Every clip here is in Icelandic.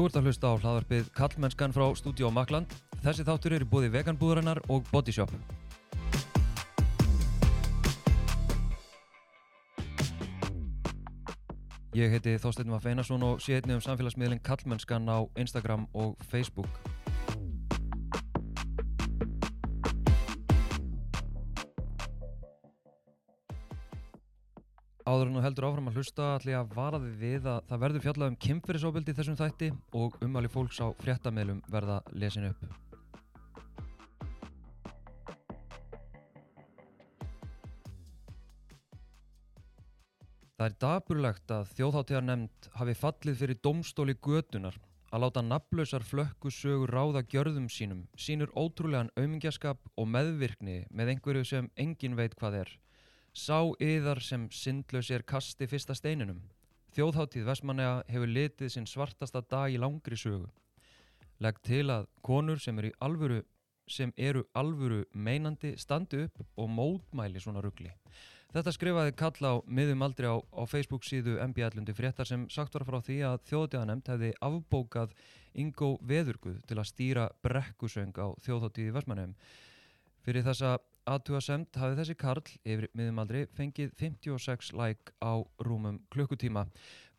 Þú ert að hlusta á hlaðarpið Kallmennskan frá Stúdíó Makland. Þessi þáttur er í búði veganbúðarinnar og Bodyshop. Ég heiti Þorstein Maff Einarsson og sé einnig um samfélagsmiðlinn Kallmennskan á Instagram og Facebook. Þú heldur áfram að hlusta ætla ég að vara þið við að það verður fjallað um kynferðisóbildi í þessum þætti og umvæli fólks á fréttameilum verða lesin upp. Það er daburlegt að þjóðháttíðar nefnd hafi fallið fyrir domstóli götunar að láta nafnlausar flökkusögur ráða gjörðum sínum, sínur ótrúlegan aumingjaskap og meðvirkni með einhverju sem engin veit hvað er. Sá yðar sem syndlaus er kasti fyrsta steininum. Þjóðháttíð Vestmannega hefur litið sinn svartasta dag í langri sögu. Legg til að konur sem eru, alvöru, sem eru alvöru meinandi standi upp og mótmæli svona ruggli. Þetta skrifaði kalla á miðum aldrei á, á Facebook síðu MB11 fréttar sem sagt var frá því að þjóðháttíðanemt hefði afbókað Ingo Veðurguð til að stýra brekkusöng á þjóðháttíði Vestmannegum. Fyrir þessa aðtugasemt hafi þessi Karl yfir miðumaldri fengið 56 like á rúmum klukkutíma.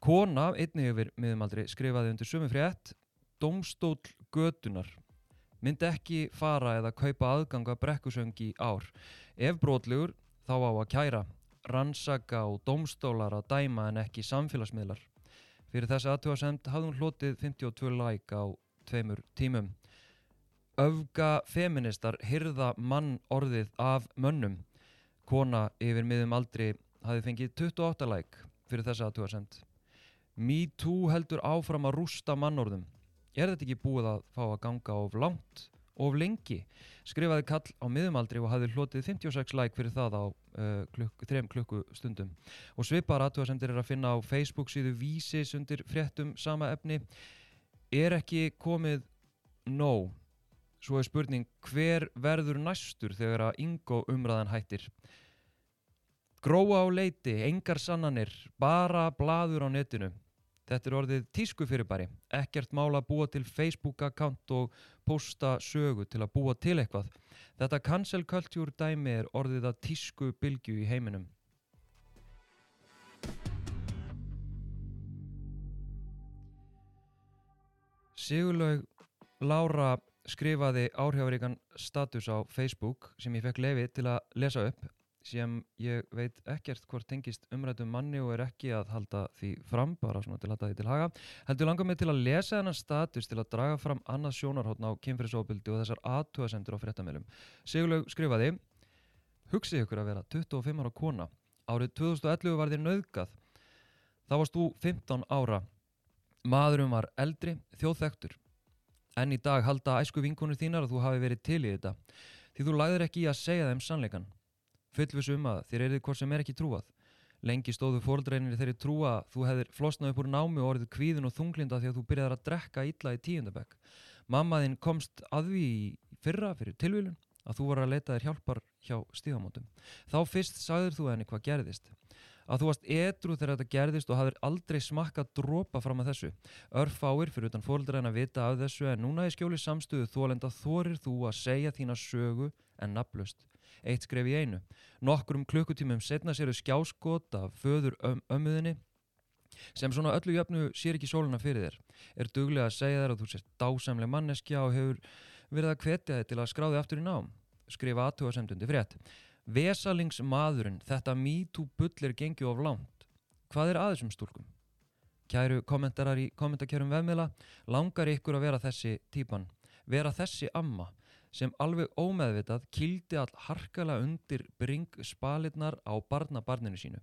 Kona, einnig yfir miðumaldri, skrifaði undir sömu frétt Dómstól götunar myndi ekki fara eða kaupa aðganga brekkusöng í ár. Ef brotlegur þá á að kæra, rannsaka og dómstólar að dæma en ekki samfélagsmiðlar. Fyrir þessi aðtugasemt hafði hún hlotið 52 like á tveimur tímum. Öfga feministar hyrða mann orðið af mönnum. Kona yfir miðum aldri hafi fengið 28 like fyrir þessa aðtúarsend. Me Too heldur áfram að rústa mannorðum. Er þetta ekki búið að fá að ganga of langt, of lengi? Skrifaði kall á miðumaldri og hafi hlotið 56 like fyrir það á uh, klukk, þrem klukku stundum. Og svipar aðtúarsendir er að finna á Facebook síðu vísis undir fréttum sama efni. Er ekki komið nóg? Svo er spurning hver verður næstur þegar að Ingo umræðan hættir? Gróa á leiti, engar sannanir, bara blaður á netinu. Þetta er orðið tísku fyrirbæri, ekkert mála að búa til Facebook-account og posta sögu til að búa til eitthvað. Þetta cancel culture dæmi er orðið að tísku bylgju í heiminum. Sigurlaug Lára skrifaði áhrifaríkan status á Facebook sem ég fekk lefi til að lesa upp sem ég veit ekkert hvort tengist umrættum manni og er ekki að halda því fram, bara svona til að halda því til haga. Heldur langar mig til að lesa þennan status til að draga fram annað sjónarhóttn á kynferðisóbildi og þessar aðtúasendur á fréttamilum Sigurlaug skrifaði Hugsið ykkur að vera 25 ára kona. Árið 2011 var þér nöðgað Þá varst þú 15 ára. Maðurum var eldri, þjóðþektur En í dag halda æsku vinkunur þínar að þú hafi verið til í þetta því þú lagðir ekki í að segja þeim sannleikan. Fullvis um að þér erið hvort sem er ekki trúað. Lengi stóðu fóldreinir þeirri trúa að þú hefðir flosnað upp úr námi og orðið kvíðun og þunglinda því að þú byrjaði að drekka illa í tíundabæk. Mammaðinn komst að því fyrra fyrir tilvílun að þú var að leta þér hjálpar hjá stíðamótum. Þá fyrst sagður þú henni hvað gerðist. Að þú varst edru þegar þetta gerðist og hafðir aldrei smakka drópa fram að þessu. Örfáir fyrir utan fóldræðin að vita af þessu en núna í skjóli samstöðu þólenda þorir þú að segja þína sögu en naflust. Eitt skref í einu. Nokkrum klukkutímum setna séru skjáskot af föður öm ömmuðinni sem svona öllu jöfnu sér ekki sóluna fyrir þér. Er duglega að segja þér að þú sést dásamleg manneskja og hefur verið að hvetja þig til að skráði aftur í nám. Skrifa aðtuga semdundi frétt. Vesalingsmaðurinn, þetta MeToo bullir gengi of langt. Hvað er aðeins um stúlkum? Kæru kommentarar í kommentarkjörum vefmiðla, langar ykkur að vera þessi típan, vera þessi amma sem alveg ómeðvitað kildi all harkala undir bring spalitnar á barnabarninu sínu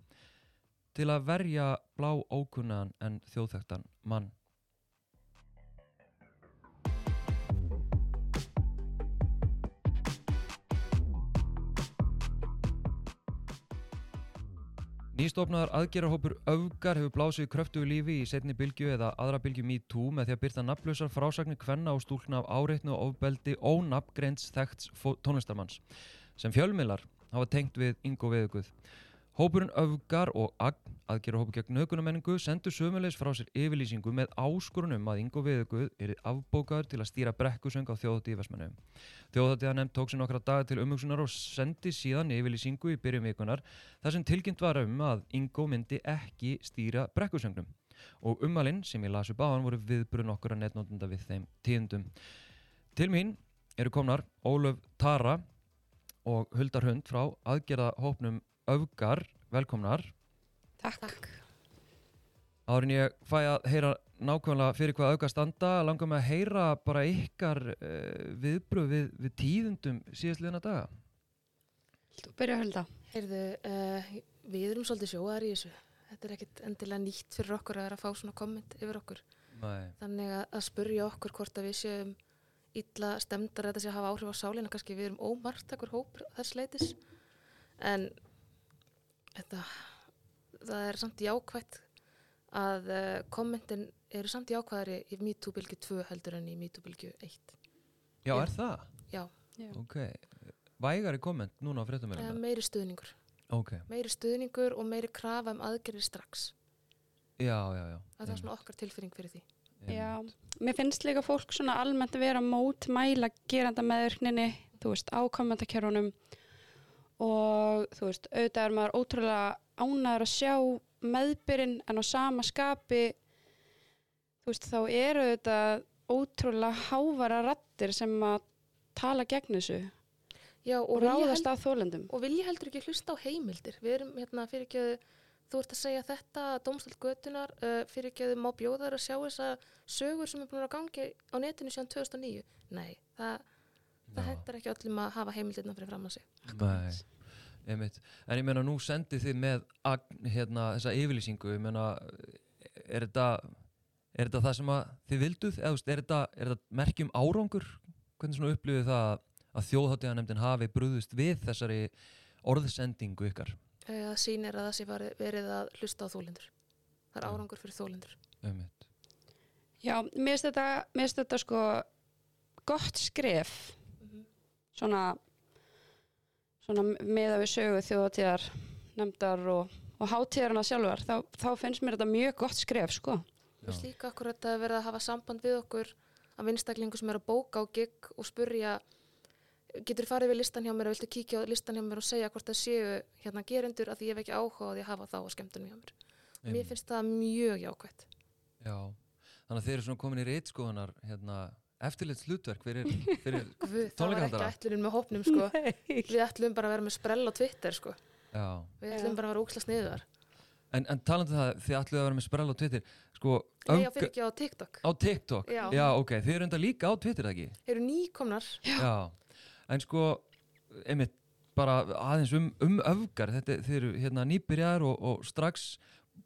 til að verja blá ókunnaðan en þjóðþektan mann. Nýstofnaðar aðgerarhópur Öfgar hefur blásið kröftugu lífi í setni bylgju eða aðra bylgju MeToo með því að byrta nafnlausar frásagnir kvenna og stúlna af áreitnu og ofbeldi og nafngreints þekkts tónlistarmanns sem fjölmiðlar hafa tengt við Ingo Veðuguð. Hópurinn Öfgar og Agn, aðgera hópu gegn nögunamenningu, sendu sömulegis frá sér yfirlýsingu með áskorunum að Ingo Viðuguð er afbókaður til að stýra brekkusöng á þjóðhátti í Vestmannu. Þjóðháttiða nefnd tók sér nokkra daga til umhugsunar og sendi síðan yfirlýsingu í byrjum vikunar þar sem tilkynnt var um að Ingo myndi ekki stýra brekkusöngnum. Og umalinn sem ég las upp á hann voru viðbrun okkur að netnótunda við þeim tíðendum. Til mín eru komnar Ólöf Tara og Huldar Hund frá aðgerða hópnum Öfgar, velkomnar. Takk. Takk. Árin ég fæ að heyra nákvæmlega fyrir hvað auka standa, langar mig að heyra bara ykkar uh, viðbröð við, við tíðundum síðastliðina daga. Þú byrja að hölda. Heyrðu, uh, við erum svolítið sjóðar í þessu. Þetta er ekkit endilega nýtt fyrir okkur að vera að fá svona komment yfir okkur. Nei. Þannig að, að spurja okkur hvort að við séum illa stemdar að þetta sé að hafa áhrif á sálina. Kannski við erum ómartakur hópur þess leitis. En þetta, það er samt jákvætt að uh, kommentin eru samt jákvæðari í MeToo-bylgu 2 heldur en í MeToo-bylgu 1. Já, er það? Já, Já. Ok. Vægari komment núna á uh, fréttamælum? meiri stuðningur. Ok. Meiri stuðningur og meiri krafa um aðgerðir strax. Já, já, já. Það er svona okkar tilfinning fyrir því. Já, mér finnst líka fólk svona almennt að vera mótmæla geranda meðurkninni, þú veist, á kommentarkerunum og þú veist, auðvitað er maður ótrúlega ánæður að sjá meðbyrinn en á sama skapi, þú veist, þá eru auðvitað ótrúlega hávara rattir sem að tala gegn þessu Já, og, og, ráðast held, að þólendum. og vilja heldur ekki hlusta á heimildir. Við erum hérna fyrir ekki að þú ert að segja þetta, domstöld götunar, uh, fyrir ekki að má bjóða þær að sjá þessa sögur sem er búin að gangi á netinu síðan 2009. Nei, það, það hendur ekki öllum að hafa heimildirna fyrir fram að sig. Nei, einmitt. En ég meina nú sendið þið með agn, hérna, þessa yfirlýsingu, ég meina, er þetta, er þetta það sem að þið vilduð? Eða, er þetta, er þetta merkjum árangur? Hvernig svona upplifið það að, þjóðháttíðanemndin hafi brúðust við þessari orðsendingu ykkar? Það sýnir að það sé verið, að hlusta á þólendur. Það er árangur fyrir þólendur. Einmitt. Já, mér finnst þetta, þetta sko gott skref svona svona meða við sögu þjóðatíðar nefndar og, og hátíðarna sjálfar þá, þá finnst mér þetta mjög gott skref sko. Mér finnst líka okkur að verið að hafa samband við okkur af vinstaklingu sem er að bóka á gig og spurja getur farið við listan hjá mér og viltu kíkja á listan hjá mér og segja hvort það séu hérna gerendur að því ég hef ekki áhuga að hafa þá á skemmtunum hjá mér. Mér Einmitt. finnst það mjög jákvætt. Já, þannig að þeir eru svona komin í reitskoðunar hérna, eftirlit hlutverk fyrir, fyrir það var ekki ætlunin með hópnum sko. Við ætlum bara að vera með sprell á Twitter sko. já. Við Já. ætlum bara að vera úksla sniðuðar. En, en talandi um það, þið ætluðu að vera með sprell á Twitter sko, Nei, ég fyrir ekki á TikTok. á TikTok Já. ok, þið eru enda líka á Twitter ekki Eru nýkomnar. Já. en sko einmitt bara aðeins um, um öfgar þetta, þið eru hérna nýbyrjar og, og strax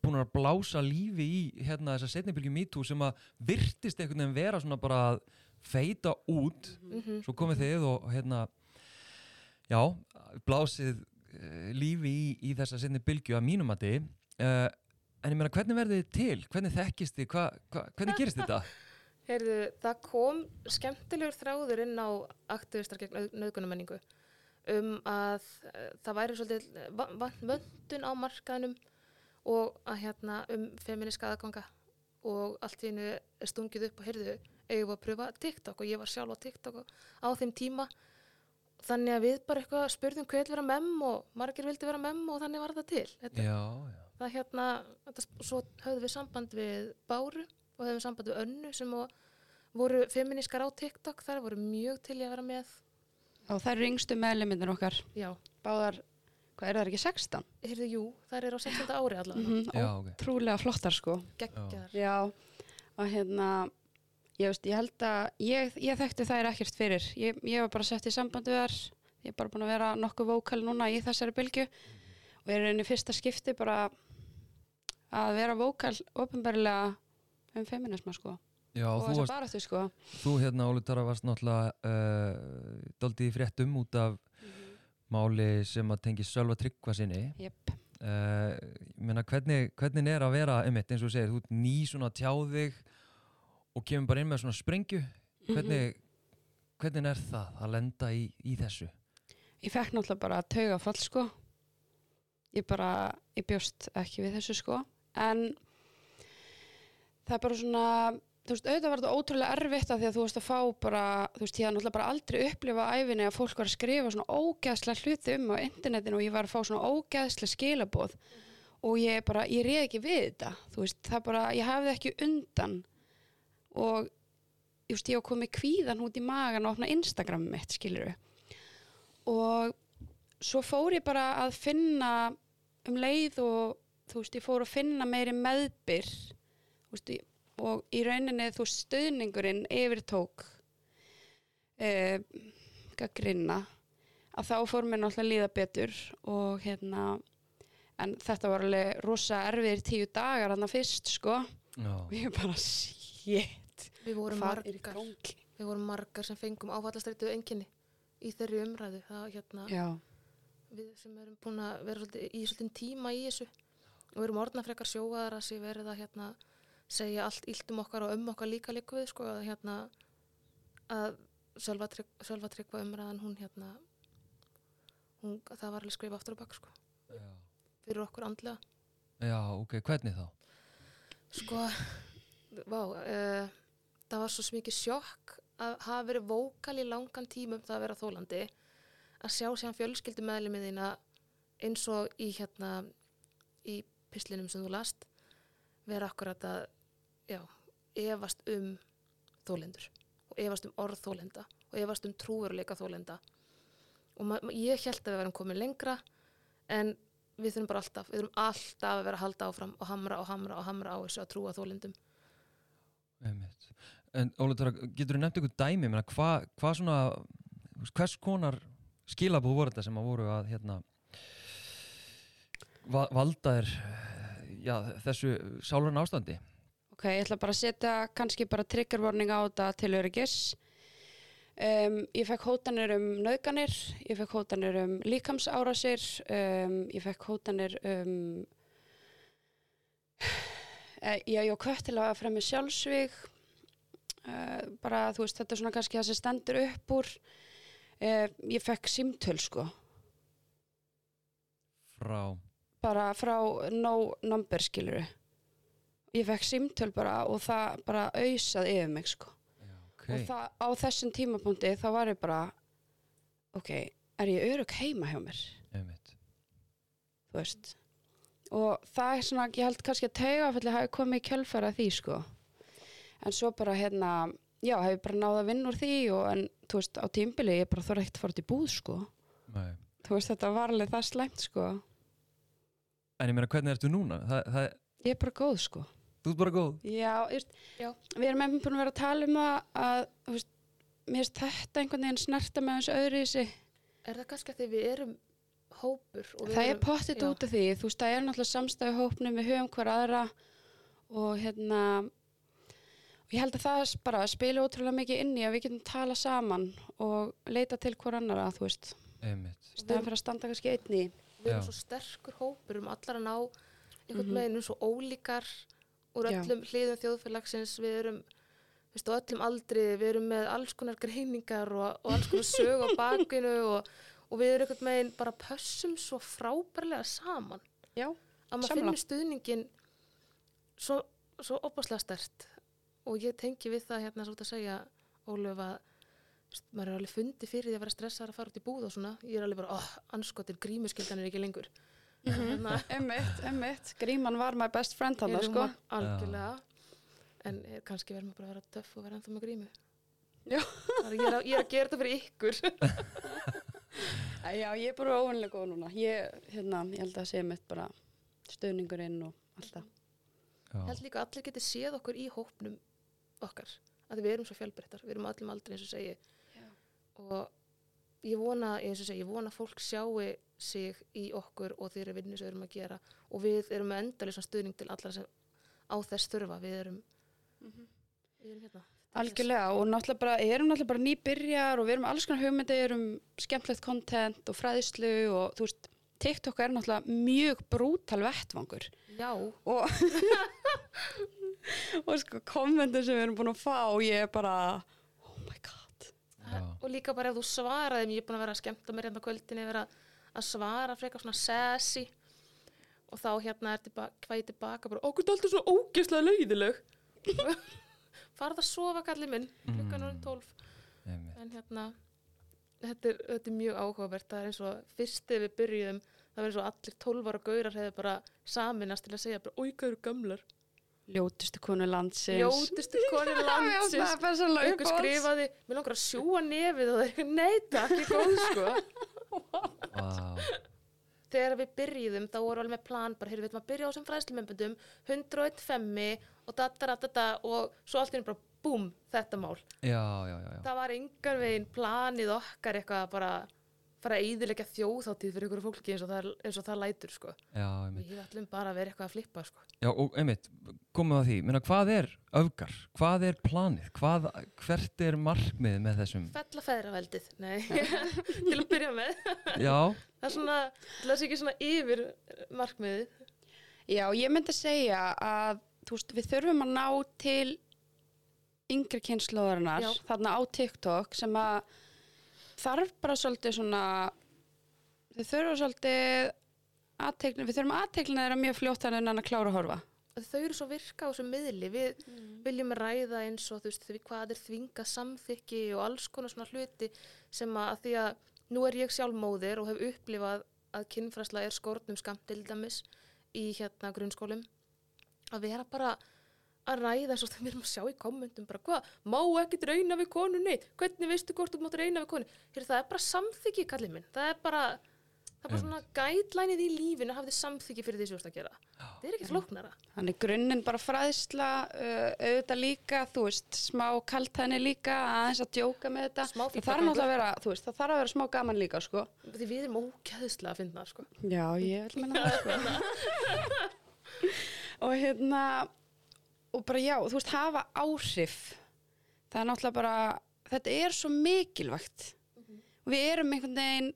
búin að blása lífi í hérna þessa setnibylgi MeToo sem að virtist einhvern veginn vera svona bara að feita út Mm svo komið þið og hérna já, blásið uh, lífi í, í þessa setni bylgju að mínum að þið uh, en ég meina hvernig verðið þið til, hvernig þekkist þið? Hva, hva, hvernig gerist þetta? Heyrðu, það kom skemmtilegur þráður inn á aktivistar gegn nöðgunamenningu um að uh, það væri svolítið vöndun á markaðnum og að hérna um feminiska aðganga og allt í hennu stungið upp og heyrðu, eigum við að pröfa TikTok og ég var sjálf á TikTok á þeim tíma. Þannig að við bara eitthvað spurðum hver vil vera memm og margir vildi vera memm og þannig var það til. Þetta, já, já, það hérna, þetta, svo höfðum við samband við Báru og höfðum samband við Önnu sem og, voru feminískar á TikTok, þar voru mjög til í að vera með. Og það eru yngstu meðlimindir okkar. Já, báðar, hvað er það ekki 16? heyrðu, jú, þær eru á 16. ári allavega, Mm já, ok. Ótrúlega flottar sko. Geggjaðar. Já, og hérna ég, veist, ég held að ég, ég þekkti þær ekkert fyrir. Ég, ég var bara sett í sambandi þær. Ég er bara búin að vera nokkuð vókal núna í þessari bylgju. Og er einu fyrsta skipti bara að vera vókal ofinbarlega um feminisma sko. Já, og þess að bara þau sko. þú hérna Óli Tara varst náttúrulega uh, daldið í fréttum út af máli sem að tengi Sölva Tryggva sinni. Jep. uh, ég meina hvernig, hvernig er að vera einmitt eins og segir, þú ný svona tjáðig og kemur bara inn með svona sprengju. Hvernig, hvernig er það að lenda í, í þessu? Ég fekk náttúrulega bara tauga fall sko. Ég bara, ég bjóst ekki við þessu sko. En það er bara svona þú veist, auðvitað var þetta ótrúlega erfitt af því að þú veist að fá bara, þú veist, ég hafði náttúrulega bara aldrei upplifa á æfinni að fólk var að skrifa svona ógeðslega hluti um á internetinu og ég var að fá svona ógeðslega skilaboð. Og ég bara, ég reyði ekki við þetta þú veist, það bara, ég hafði ekki undan og veist, ég var komið kvíðan út í magan og opna Instagram mitt, skilur og svo fór ég bara að finna um leið og þú veist, ég fór að finna meiri meðbyr veist, og í rauninni þú stöðningurinn yfirtók eh, gaggrinna að þá fór mér náttúrulega að líða betur og hérna en þetta var alveg rosa erfiðir tíu dagar hann fyrst sko. Já, og ég bara shit Við vorum margar, við vorum margar sem fengum áfallastreitu enginni í þeirri umræðu. Það, hérna, já, við sem erum búin að vera svolítið, í svolítið tíma í þessu og við erum orðna frekar sjóaðar að sé verið að hérna, segja allt illt um okkar og um okkar líka líku við sko, að, hérna, að Sölva Tryggva- Sölva tryggva umræðan hún hérna hún, það var alveg skrifa aftur og bak sko, já. fyrir okkur andlega Já, ok, hvernig þá? sko, vá uh, það var svo mikið sjokk að hafa verið vókal í langan tíma um það að vera þólandi að sjá sér fjölskyldu meðlumið þína eins og í hérna í pislinum sem þú last vera akkurat að já, efast um þólendur og efast um orð þólenda og efast um trúveruleika þólenda og ég held að við verum komin lengra en við þurfum bara alltaf, við þurfum alltaf að vera að halda áfram og hamra og hamra og hamra á þessu að trúa þólendum. En Tóra, getur þú nefnt ykkur dæmi, menna, hvað hva svona, hvers konar skilabúð voru þetta sem að voru að hérna, va valda þér já, þessu sálurinn ástandi? ok, ég ætla bara að setja kannski bara trigger warning á þetta til öryggis. Um, ég fekk hótanir um nöðganir ég fekk hótanir um líkamsárásir um, ég fekk hótanir um eh, já, ég á kött til að fremja sjálfsvíg uh, bara þú veist þetta er svona kannski það sem stendur upp úr. Uh, ég fekk símtöl sko. Frá, bara frá no number skiluru ég fekk símtöl bara og það bara auðsað yfir mig sko. Já, ok. og það, á þessum tímapunkti þá var ég bara ok, er ég örug heima hjá mér? Einmitt. þú veist. Og það er svona, ég held kannski að taugafalli hafi komið í kjölfæra því sko en svo bara hérna já, hef ég bara náð að vinna úr því og en þú veist, á tímbili ég bara þorði ekkert að fara út í búð sko Nei. þú veist, þetta var alveg það slæmt sko En ég meina, hvernig ertu núna? Það, það, ég er bara góð sko þú ert bara góð. Já, veist, Já. við erum einhvern búin að vera að tala um það að, þú veist, mér finnst þetta einhvern veginn snerta með þessu öðru í sig. Er það kannski að því við erum hópur og við Það er erum, pottitt já. út af því, þú veist, það er náttúrulega samstæðu hópnum, við höfum hver aðra og hérna, ég held að það bara spila ótrúlega mikið inn í að við getum tala saman og leita til hver annara, þú veist, staðan fyrir að standa kannski einn í. við erum Já. svo sterkur hópur um allar að ná einhvern Mhm. veginn um svo ólíkar úr Já. öllum hliðum þjóðfélagsins við erum veist, á öllum aldri, við erum með alls konar greiningar og, og alls konar sög á bakinu og, og við erum einhvern veginn bara pössum svo frábærlega saman Já, að maður finnur stuðningin svo, svo opaslega stert og ég tengi við það hérna svo að segja Ólöf að maður er alveg fundi fyrir því að vera stressar að fara út í búð og svona ég er alveg bara, oh, anskotin, grímuskyldan er ekki lengur hérna, emmitt, emmitt, gríman var my best friend hann, erum sko. algjörlega en er, kannski verður maður bara að vera töff og vera ennþá með grímu Já. Það er, ég, er að, ég er að gera þetta fyrir ykkur Já, ég er bara óvanlega góð núna. Ég, hérna, ég held að sé mitt bara stöðningurinn og allt það. Já. ég held líka að allir geti séð okkur í hópnum okkar, að við erum svo fjölbreyttar við erum á öllum aldrei eins og segi Já. og ég vona eins og segi, ég vona að fólk sjáu sig í okkur og þeirri vinnu sem við erum að gera. Og við erum með endalisa stuðning til allra sem á þess þurfa. Við erum, við erum hérna. Algjörlega og náttúrulega bara, erum náttúrulega bara nýbyrjar og við erum alls konar hugmyndir um skemmtlegt content og fræðislu og þú veist, TikTok er náttúrulega mjög brútal vettvangur. Já, og, og sko kommentur sem við erum búin að fá ég er bara, oh my god Já. og líka bara ef þú svaraði mér, ég er búin að vera að skemmta mér hérna kvöldinni vera að svara frekar svona sassy og þá hérna er tilba, hvað ég tilbaka bara, okkur er alltaf svona ógeðslega leiðileg farða að sofa kallið minn klukkan mm. 12 Einmitt. en hérna þetta er, þetta er mjög áhugavert það er eins og fyrst þegar við byrjuðum það var eins og allir 12 ára gaurar hefur bara saminast til að segja bara, oi, hvað eru gamlar Ljótustu konu landsins. ljótustu konir landsins Já, það er svona einhver skrifaði, mér langar að sjúa nefið og það er eitthvað, nei takk, ekki góð sko Vá. þegar við byrjuðum þá voru alveg með plan bara, heyrðu, við að byrja á þessum fræðslumembundum 101 femmi og dataratata og svo allt einu bara búm, þetta mál Já, já, já, já. það var engar veginn planið okkar eitthvað að bara fara að eyðilegja þjóðháttíð fyrir ykkur fólki eins og það, eins og það lætur sko. Já, einmitt. við ætlum bara að vera eitthvað að flippa sko. Já, og einmitt, komum við að því, Minna, hvað er öfgar? Hvað er planið? Hvað, hvert er markmið með þessum? fella feðraveldið, nei. Til að byrja með. Já, það er svona, það sé ekki svona yfir markmiðið. Já, ég myndi segja að þú veist, við þurfum að ná til yngri kynnslóðarinnar þarna á TikTok sem að þarf bara svolítið svona þau þurfa svolítið aðteglina, við þurfum aðteglina þeirra mjög fljótt þannig en að klára að horfa þau eru svo virka á þessu miðli. Við viljum ræða eins og þú veist því hvað er þvinga samþykki og alls konar svona hluti sem að, því að nú er ég sjálf móðir og hef upplifað að kynfræsla er skortnum skamt til dæmis í hérna grunnskólum. Að vera bara að ræða eins og það við erum að sjá í kommentum bara hvað, má ekki reyna við konunni? Hvernig veistu hvort þú mátt reyna við konunni? Hér, það er bara samþykki kallið minn. Það er bara, það er bara svona gætlænið í lífinu hafði samþykki fyrir því sem þú ert að gera það er ekki flóknara Þannig grunninn bara fræðsla, uh, auðvitað líka, þú veist, smá kaltæðni líka, aðeins að djóka með þetta. Það þarf náttúrulega að vera, þú veist, það þarf að vera smá gaman líka, sko. því við erum ókæðslega að finna sko. Já, ég vil menna það, sko. og hérna, og bara já, þú veist, hafa áhrif. Það er náttúrulega bara, þetta er svo mikilvægt. Við erum einhvern veginn,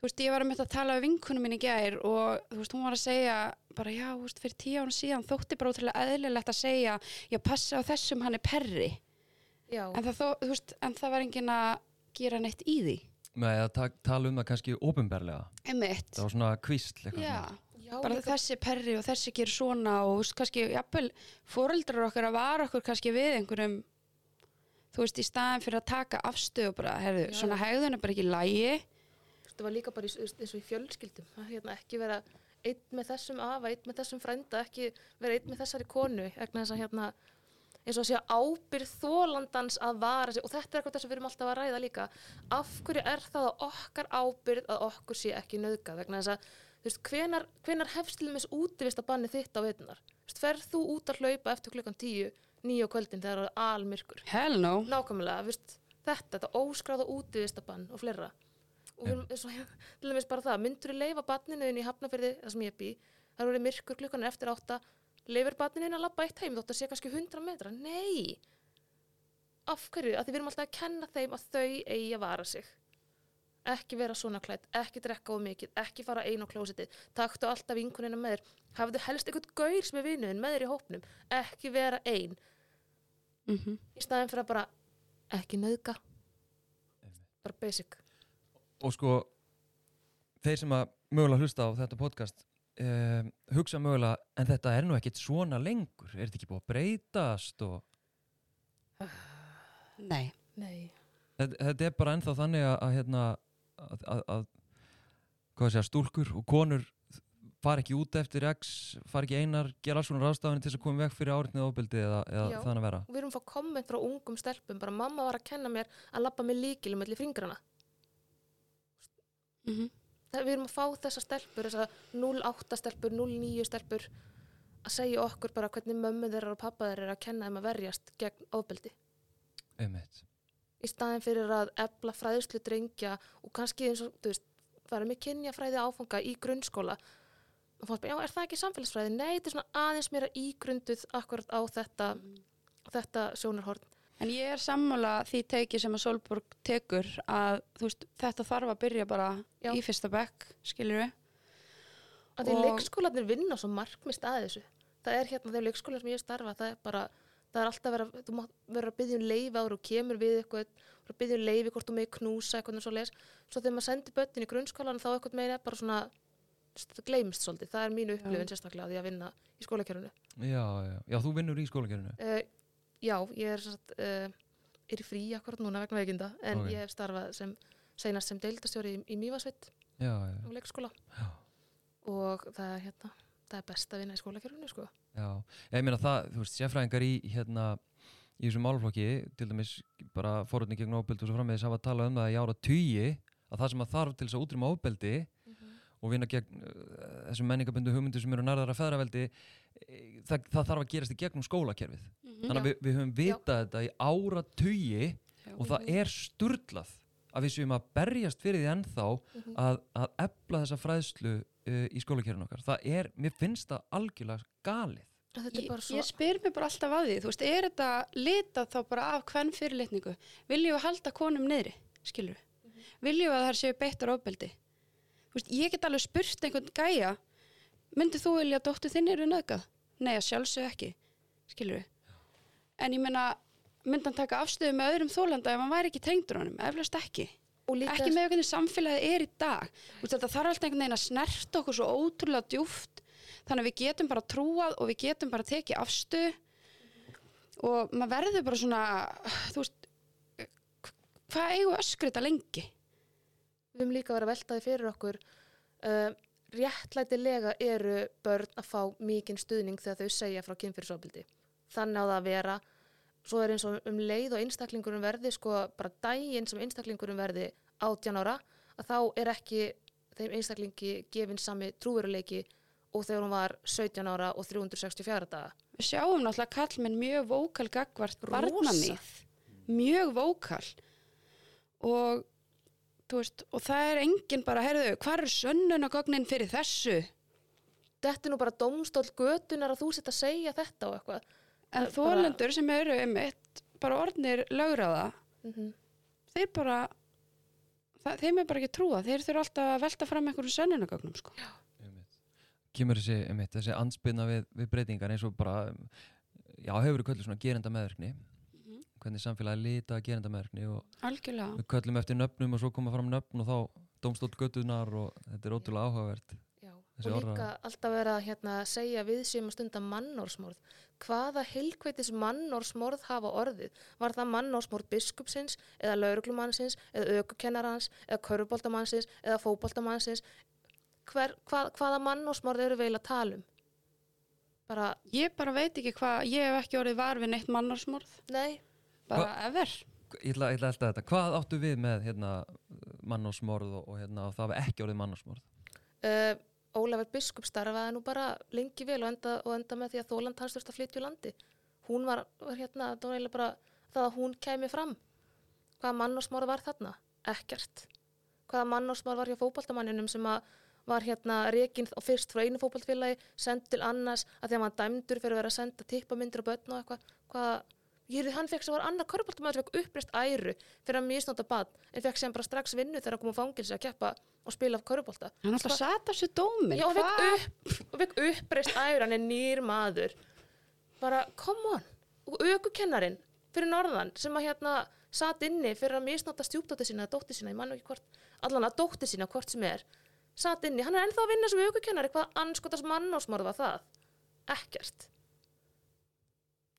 þú veist, ég var að mynda að tala við vinkunum minn í gær og þú veist, hún var að segja bara, já, þú veist, fyrir tíu ára síðan þótti bara útrúlega eðlilegt að segja, já, passa á þessum hann er perri. já, En það, þó, þú veist, en það var enginn að gera neitt í því. með að ta tala um það kannski ofinberlega. Einmitt. Það var svona eitthvað Já, já bara líka, þessi perri og þessi gerir svona og þú veist, kannski, jafnvel, fóreldrar okkar að vara okkur kannski við einhverjum, þú veist, í staðin fyrir að taka afstöð og bara, herðu, Já. svona hegðun er bara ekki lægi. Þetta var líka bara í, eins og í fjölskyldum að hérna, ekki vera einn með þessum afa, einn með þessum frænda ekki vera einn með þessari konu vegna þess að hérna eins og að segja ábyrð þólandans að vara sig og þetta er eitthvað þess að við erum alltaf að ræða líka af hverju er það að okkar ábyrð að okkur sé ekki nöðgað vegna þess að veist, hvenar, hvenar hefst til þess útivist að banni þitt á veitunar ferð þú út að hlaupa eftir klukkan tíu nýju á kvöldin þegar það er almyrkur? Hell no. nákvæmlega, veist, þetta, þetta óskráða útivistabann og fleira og og, til dæmis bara það myndur þú leifa barninu þínu í hafnafyrði það sem ég bý, það eru myrkur klukkan er eftir átta leifir barninu þínu að labba eitt heim þótt að sé kannski 100 metra, nei! Af hverju, að því við erum alltaf að kenna þeim að þau eigi að vara sig. Ekki vera svona klætt, ekki drekka of mikið, ekki fara ein á klósitið taktu alltaf vinkunina með þér hafðu helst eitthvað gaur sem er vinuðin með þér í hópnum ekki vera ein. Mm í staðin fyrir að bara ekki nöðga bara basic Og sko, þeir sem að mögulega hlusta á þetta podcast um, hugsa mögulega, en þetta er nú ekkit svona lengur. Er þetta ekki búið að breytast og Nei. nei, þetta, þetta er bara ennþá þannig að, að hérna, að, að, að hvað sé að stúlkur og konur fara ekki út eftir X, fara ekki einar, gera alls svona ráðstafanir til þess að koma vekk fyrir áriðnið ofbildið eða, eða þannig að vera. og við erum að fá komment frá ungum stelpum bara mamma var að kenna mér að labba með líkilum mellir fingrana Mm það, við erum að fá þessar stelpur þessar 08 stelpur, 09 stelpur að segja okkur bara hvernig mömmu þeirra og pappa þeirra er að kenna þeim að verjast gegn ofbeldi Einmitt. í staðin fyrir að ebla fræðslu drengja og kannski eins og, þú veist, fara með kynjafræði áfanga í grunnskóla og fannst bara, já, er það ekki samfélagsfræði? Nei, þetta er svona aðeins meira ígrunduð akkurat á þetta, þetta sjónarhorn. En ég er sammála því teiki sem að Solborg tekur að þú veist, þetta þarf að byrja bara Já. í fyrsta bekk, skilur við. Að því Og- leikskólanir vinna svo markmist að þessu. Það er hérna, þegar leikskólan sem ég starfa, það er bara, það er alltaf verið, að- þú mátt vera að byggja um leifi áður og kemur við eitthvað, er að byggja um leifi hvort þú með knúsa eitthvað og svo leis. Svo þegar maður sendir börnin í grunnskólan þá eitthvað meina er bara svona, það gleymst svolítið, það er mínu upplifin sérstaklega af því að vinna í skólakerfinu Já, já, já, þú vinnur í skólakerfinu uh, já, ég er, satt, uh, er í frí akkurat núna vegna veikinda en Ok. ég hef starfað sem seinast sem deildastjóri í, í Mývasveit Já, á leikskóla já, og það er hérna það er best að vinna í skólakerfinu sko já. Ég meina það, þú veist, sérfræðingar í hérna í þessum málflokki, til dæmis bara forutni gegn ofbeldi og svo frammeðis hafa talað um það í ára tugi að það sem að þarf til þess að útrýma ofbeldi og vinna gegn uh, þessum menningabundu hugmyndu sem eru nærðara feðraveldi e, það, það þarf að gerast í gegnum skólakerfið þannig að við, við höfum vitað þetta í ára tugi og það er sturlað að við séum að berjast fyrir því ennþá Mhm. að, að efla þessa fræðslu uh, í skólakerfinu okkar það er, mér finnst það algjörlega galið Ég, svo ég spyr mér bara alltaf að því, þú veist, er þetta litað þá bara af hvern fyrirlitningu? Viljum við halda konum niðri, skilur við? Mhm. Viljum við að þær séu beittar ofbeldi? Veist, ég get alveg spurt einhvern gæja, myndið þú vilja að dóttu þinn eru nöðgað? Nei, að sjálfsög ekki, skilur við? En ég meina, myndi hann taka afstöðu með öðrum þólanda ef hann væri ekki tengdur honum? Eflast ekki. Ekki með hvernig samfélagið er í dag. Veist, þetta þarf alltaf einhvern veginn að snerta okkur svo ótrúlega djúft þannig að við getum bara trúað og við getum bara tekið afstöðu og maður verður bara svona þú veist hvað eigum við öskrita lengi höfum líka að velta því fyrir okkur uh, réttlætilega eru börn að fá mikinn stuðning þegar þau segja frá kynfyrirsofbildi þannig á það að vera. Svo er eins og um leið og einstaklingurum verði sko bara daginn sem einstaklingurum verði 18 ára að þá er ekki þeim einstaklingi gefin sami trúveruleiki og þegar hún var 17 ára og 364 daga. Við sjáum náttúrulega kallmenn mjög vókal gagvart barnamið. Mjög vókal. Og veist, og það er enginn bara, heyrðu, hvað er sönnunagögnin fyrir þessu? Þetta er nú bara dómstól götunar að þú sitt að segja þetta og eitthvað En er bara- þólendur sem eru einmitt bara orðnir lögraða mm þeir bara það, þeim er bara ekki trúa, þeir þurfa alltaf að velta fram einhverjum sönnunagögnum sko. kemur þessi, einmitt, þessi anspilna við, við breytingar eins og bara já, hefur verið kölluð svona gerenda meðverkni. Hvernig samfélagi lita gerenda meðverkni og algjörlega við köllum eftir nöfnum og svo koma fram nöfn og þá dómstótt göttunar og þetta er ótrúlega áhugavert Já, og líka orðræða. alltaf vera að hérna, segja við séum að stunda mannorsmorð. Hvaða heilkveitis mannorsmorð hafa orðið? Var það mannorsmorð biskupsins eða lauruglumannsins eða aukukennarans eða köruboltamannsins eða fótboltamannsins? Hver, hvað, hvaða mannorsmorð eru við að tala um? Bara, ég bara veit ekki hvað, ég hef ekki orðið var við neitt mannarsmorð, nei, bara ever ég ætla, að elta þetta, hvað áttu við með hérna, mannársmorð og, og hérna, og það var ekki orðið mannársmorð uh, Ólafur biskup starfaði nú bara lengi vel og enda, og enda með því að Þóland hans þurfti að flytja úr landi. Hún var, var hérna, það var eiginlega bara það að hún kæmi fram. Hvaða mannorsmára var þarna? Ekkert. Hvaða mannorsmára var hjá fótboltamanninum sem að var hérna rekin og fyrst frá einu fótboltfélagi, send til annars að því að hann dæmdur fyrir að vera að senda tippamyndir og börn og eitthvað. Hvaða, ég er hann fekk sem var annar körbóltamæður sem fekk uppreist æru fyrir að misnóta bad en fekk sem bara strax vinnu þegar hann kom á fangilsi að keppa og spila körbólta. hann alltaf sat af sér dómin Já, og fekk, upp, og fekk uppreist ægur, hann er nýr maður. Bara, come on. Og aukukennarin fyrir norðan sem að hérna satt inni fyrir að misnáta stjúpdóttir sína eða dóttir sína, ég man nú ekki hvort, allan að dóttir sína hvort sem er, satt inni, hann er ennþá að vinna sem aukukennari, hvað anskotas mannásmorð var það? Ekkert.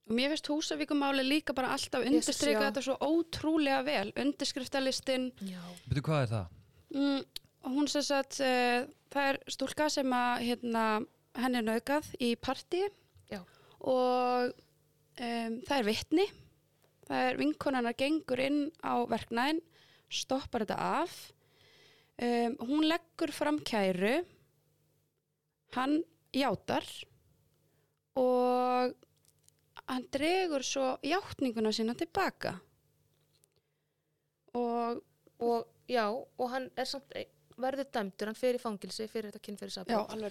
Mér finnst húsavíkumáli líka bara alltaf undirstryka þetta svo ótrúlega vel undirskriftalistin Já. Veitu hvað er það? mm, hún sem sagt uh, það er stúlka sem að hérna, henni er naukað í partí. Já. og um, það er vitni. Það er vinkonarnar gengur inn á verknæðin stoppar þetta af. Um, hún leggur fram kæru. Hann játar. Og hann dregur svo játninguna sína tilbaka. Og Og já, og hann er samt, verður dæmdur, hann fer í fangilsi fyrir þetta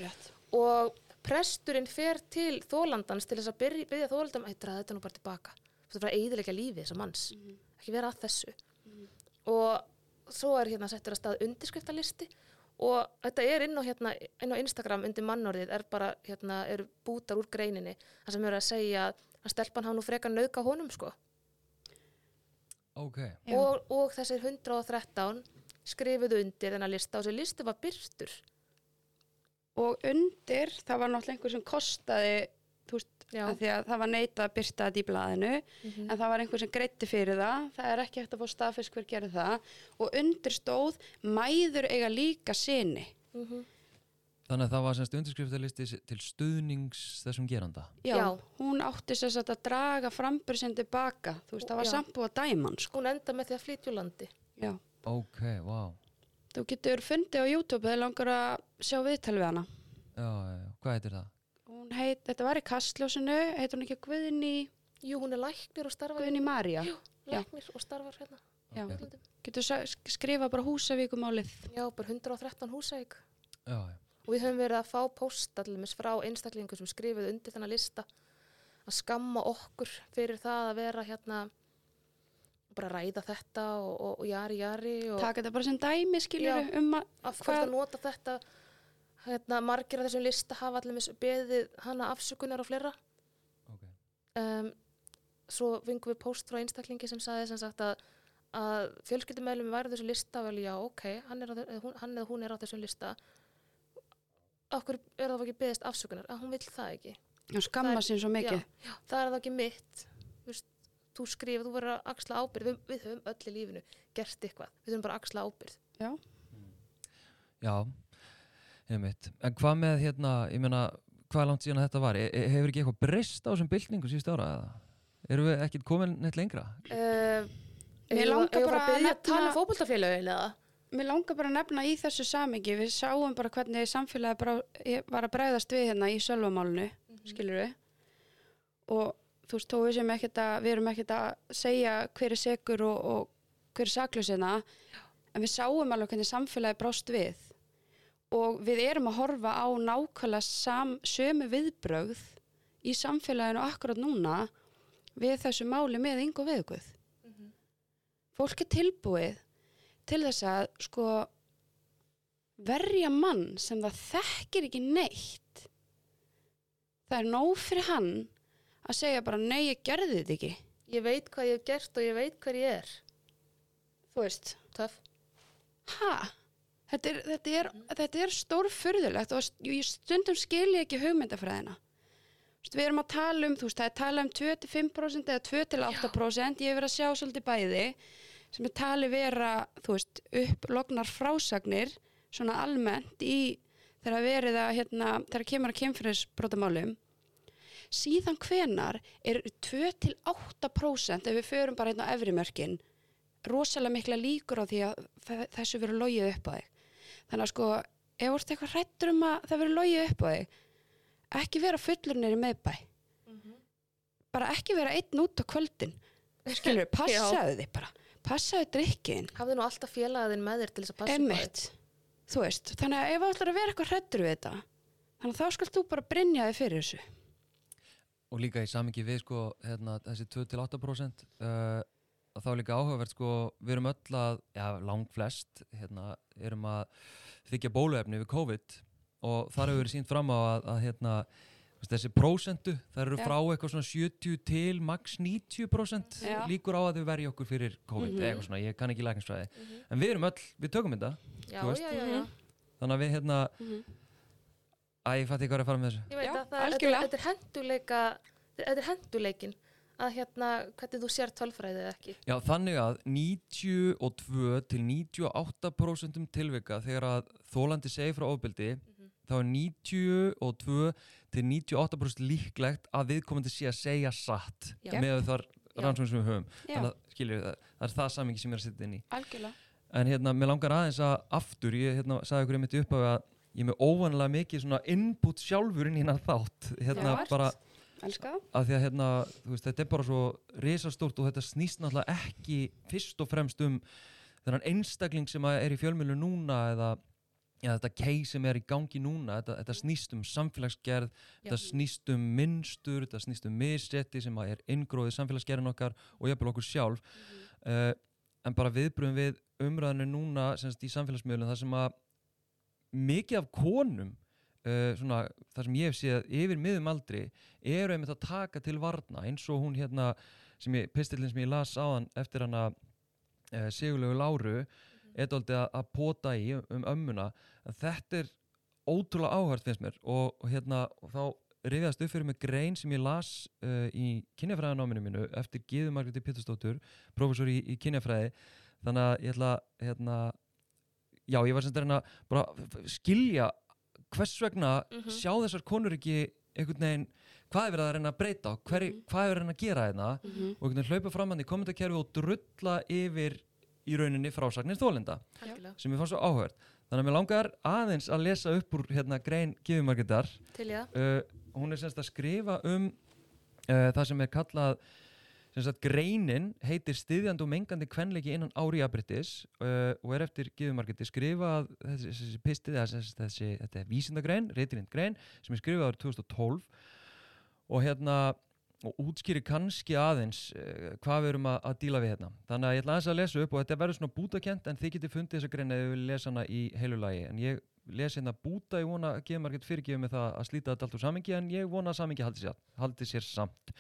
rétt. Og presturinn fer til þólandans til þess að byrja, byrja þólandam að draða þetta nú bara tilbaka. Þú þarf að eiðilegja lífi þessa manns. Ekki vera að þessu. Og svo er hérna settur að stað undirskriftalisti og þetta er inn á, hérna, inn á Instagram undir mannorðið er bara, hérna, eru bútar úr greininni það sem eru að segja að stelpan hafa nú frekar nauðga honum sko. Ok, Já. og, og þessir 113 skrifuðu undir þennan lista og þessi listi var byrtur og undir það var náttúrulega einhver sem kostaði veist, því að það var neitað að byrta þetta í blaðinu Mhm. en það var einhver sem greitti fyrir það. Það er ekki hægt að fá staðfest hver gerði það. Og undir stóð mæður eiga líka sinni Mhm. Þannig að það var semst undirskriftalisti til stuðnings þessum geranda. Já, Já. hún átti satt að draga frambur sem tilbaka, þú veist, það var Já. samt búið að dæma hann, sko. Hún enda með því að flytja úr landi. Já. Ok, vá. Þú getur fundið á YouTube eða langar að sjá viðtal við hana. Já, já, já. Hvað heitir það? Hún heit, þetta var í Kastljósinu, heit hún ekki Guðni, Jú, hún er læknir og starfar Guðni Marja. Jú, Já. læknir og starfar hérna. Já. Ok. Útlöndum. Getur skrifa bara húsavíkumálið. Já, bara 113 húsæk. Já, já. Og við höfum verið að fá póstallumis frá einstaklingum sem skrifuð undir þennan lista að skamma okkur fyrir það að vera hérna bara að ræða þetta og, og, og jari jari og Taka þetta bara sem dæmi, skiljur, Já. um að, af hvað- að nota þetta hérna, margir af þessum lista hafa allir beðið hana afsökunar og fleira Ok. um, svo fengum við póst frá einstaklingi sem sagði sem sagt að, að fjölskyldumælum væri á þessum lista vel já ok, hann, er á, hún, hann eða hún er á þessum lista okkur er það ekki beðist afsökunar að hún vill það ekki já, skamma Það er- sín svo mikið. já, það er það ekki mitt þú, veist, þú skrifa, þú verður að axla ábyrð við, við höfum öll í lífinu gert eitthvað við höfum bara að axla ábyrð Já. Já, einmitt. En hvað með hérna, ég meina, hvað langt síðan að þetta var? E e hefur ekki eitthvað breyst á þessum byltingu síðust ára eða? Erum við ekkert komin neitt lengra? uh, Mér langar bara að að nefna- tala um fótboltafélögin eða Mér langar bara að nefna í þessu samingi, við sáum bara hvernig samfélagi ég var að bregðast við hérna í sölvamálinu, mm skilur við. Og þú veist, þó við að, við erum ekkert að segja hver er segur og, og hver er saklusina, en við sáum alveg hvernig samfélagi brást við. Og við erum að horfa á nákvæmlega sam, sömu viðbrögð í samfélaginu akkurat núna við þessu máli með yngu viðguð. Fólk er tilbúið til þess að sko verja mann sem það þekkir ekki neitt. Það er nóg fyrir hann að segja bara nei ég gerði þetta ekki. Ég veit hvað ég hef gert og ég veit hver ég er. Þú veist, töff ha? Þetta er, þetta er, þetta er stórfurðulegt og st- ég stundum skilja ekki hugmyndafræðina. Við erum að tala um, þú veist, það er tala um 2-5% eða 2-8% ég hef verið að sjá svolítið bæði sem er tali vera, þú veist, upplognar frásagnir svona almennt í þegar verið að, hérna, þegar kemur að kemfyrirsbrotamálum síðan hvenar er 2-8% ef við förum bara hérna á efri mörkin rosalega mikla líkur á því að þe- þessu verður logið upp á þig. Þannig að sko, ef ert eitthvað hrættur um að það verður logið upp á þig ekki vera fullur nýri meðbæ bara ekki vera einn út á kvöldin. Skilur, passaðu þig bara passaðu drikkin hafði nú alltaf félagaðinn með þér til þess að passa. Einmitt, þú veist, þannig að ef þú ætlar að vera eitthvað hrættur við þetta þannig að þá skalt þú bara brynja þig fyrir þessu. Og líka í samingi við sko, hérna, þessi 2-8% uh, að þá er líka áhugavert sko, við erum öll að, já, lang flest, hérna, erum að þykja bóluefni við COVID og þar hefur verið sínt fram á að, að hérna, þessi prósentu, það eru Já. frá eitthvað svona 70 til max 90% Já. líkur á að þau verja okkur fyrir COVID, Mhm. eða eitthvað svona, ég kann ekki lækningsfræði. En við erum öll, við tökum þetta, já, já, já, já. þannig að við hérna, Mhm. að ég fætti hvað er að fara með þessu. ég veit Já, að það, þetta, algjörlega. þetta er henduleika þetta er henduleikin að hérna, hvernig þú sér tölfræðið eða ekki Já, þannig að 92 til 98% tilvika þegar að þólandi segi frá ofbeldi þá er 92 til 98% líklegt að viðkomandi sé að segja satt Já. með þar Já. rannsókn sem við höfum Já, þannig að skiljum það, það er það samingi sem ég er að setja inn í algjörlega en hérna, mér langar aðeins að aftur ég hérna, sagði ykkur einmitt upp að ég er með óvanlega mikið svona input sjálfur inn í hérna þátt hérna Já. bara Elska að því að hérna, veist, þetta er bara svo risastórt og þetta snýst náttúrulega ekki fyrst og fremst um þennan einstakling sem er í fjölmjölu núna eða ja, þetta case sem er í gangi núna þetta, þetta snýst um samfélagsgerð þetta snýst um minnstur þetta snýst um misrétti sem að er inngróðið samfélagsgerðin okkar og jafnvel okkur sjálf. Uh, en bara viðbröðum við umræðinu núna semst, í samfélagsmiðlum þar sem að mikið af konum uh, svona, þar sem ég hef séð yfir miðum aldri eru einmitt að taka til varna eins og hún hérna sem ég, pistillin sem ég las áðan eftir hana uh, Sigurlegu Láru er dálítið að, að pota í um, ömmuna þetta er ótrúlega áhört finnst mér og, og hérna og þá rifjast upp fyrir mig grein sem ég las uh, í kynjafræðanáminu mínu eftir Gíðu Margréti Pétursdóttur professor í, í kynjafræði þannig að ég ætla hérna já, ég var sem þetta reyna bara f- skilja hvers vegna Mhm. sjá þessar konur ekki einhvern veginn hvað er verið að reyna að breyta Hver, Mhm. hvað er verið að reyna að gera hérna Mhm. og einhvern veginn hlaupa fram hann í kommentarkerfi og drulla yfir í rauninni frásagnir algjörlega, sem ég fann svo áhört þannig að mér langar aðeins að lesa upp úr hérna grein Gífumargetar til það uh, hún er semst að skrifa um uh, það sem er kallað sem sagt greinin heitir stiðjandi og mengandi kvenleiki innan ári abritis uh, og er eftir Gífumargeti skrifað þessi, þessi pistið, þessi, þessi, þetta er vísindagrein, reytirind grein sem er skrifað árið 2012 og hérna og útskýri kannski aðeins uh, hvað við erum að, að díla við hérna. Þannig að ég ætla aðeins að lesa upp og þetta verður svona bútakent en þið getið fundið þessa grein eða þið vil lesa hana í heilu lagi. En ég lesi hérna búta, ég vona að gefa margir fyrirgefið með það að slíta þetta allt úr samingi en ég vona að samingi haldi haldi sér samt.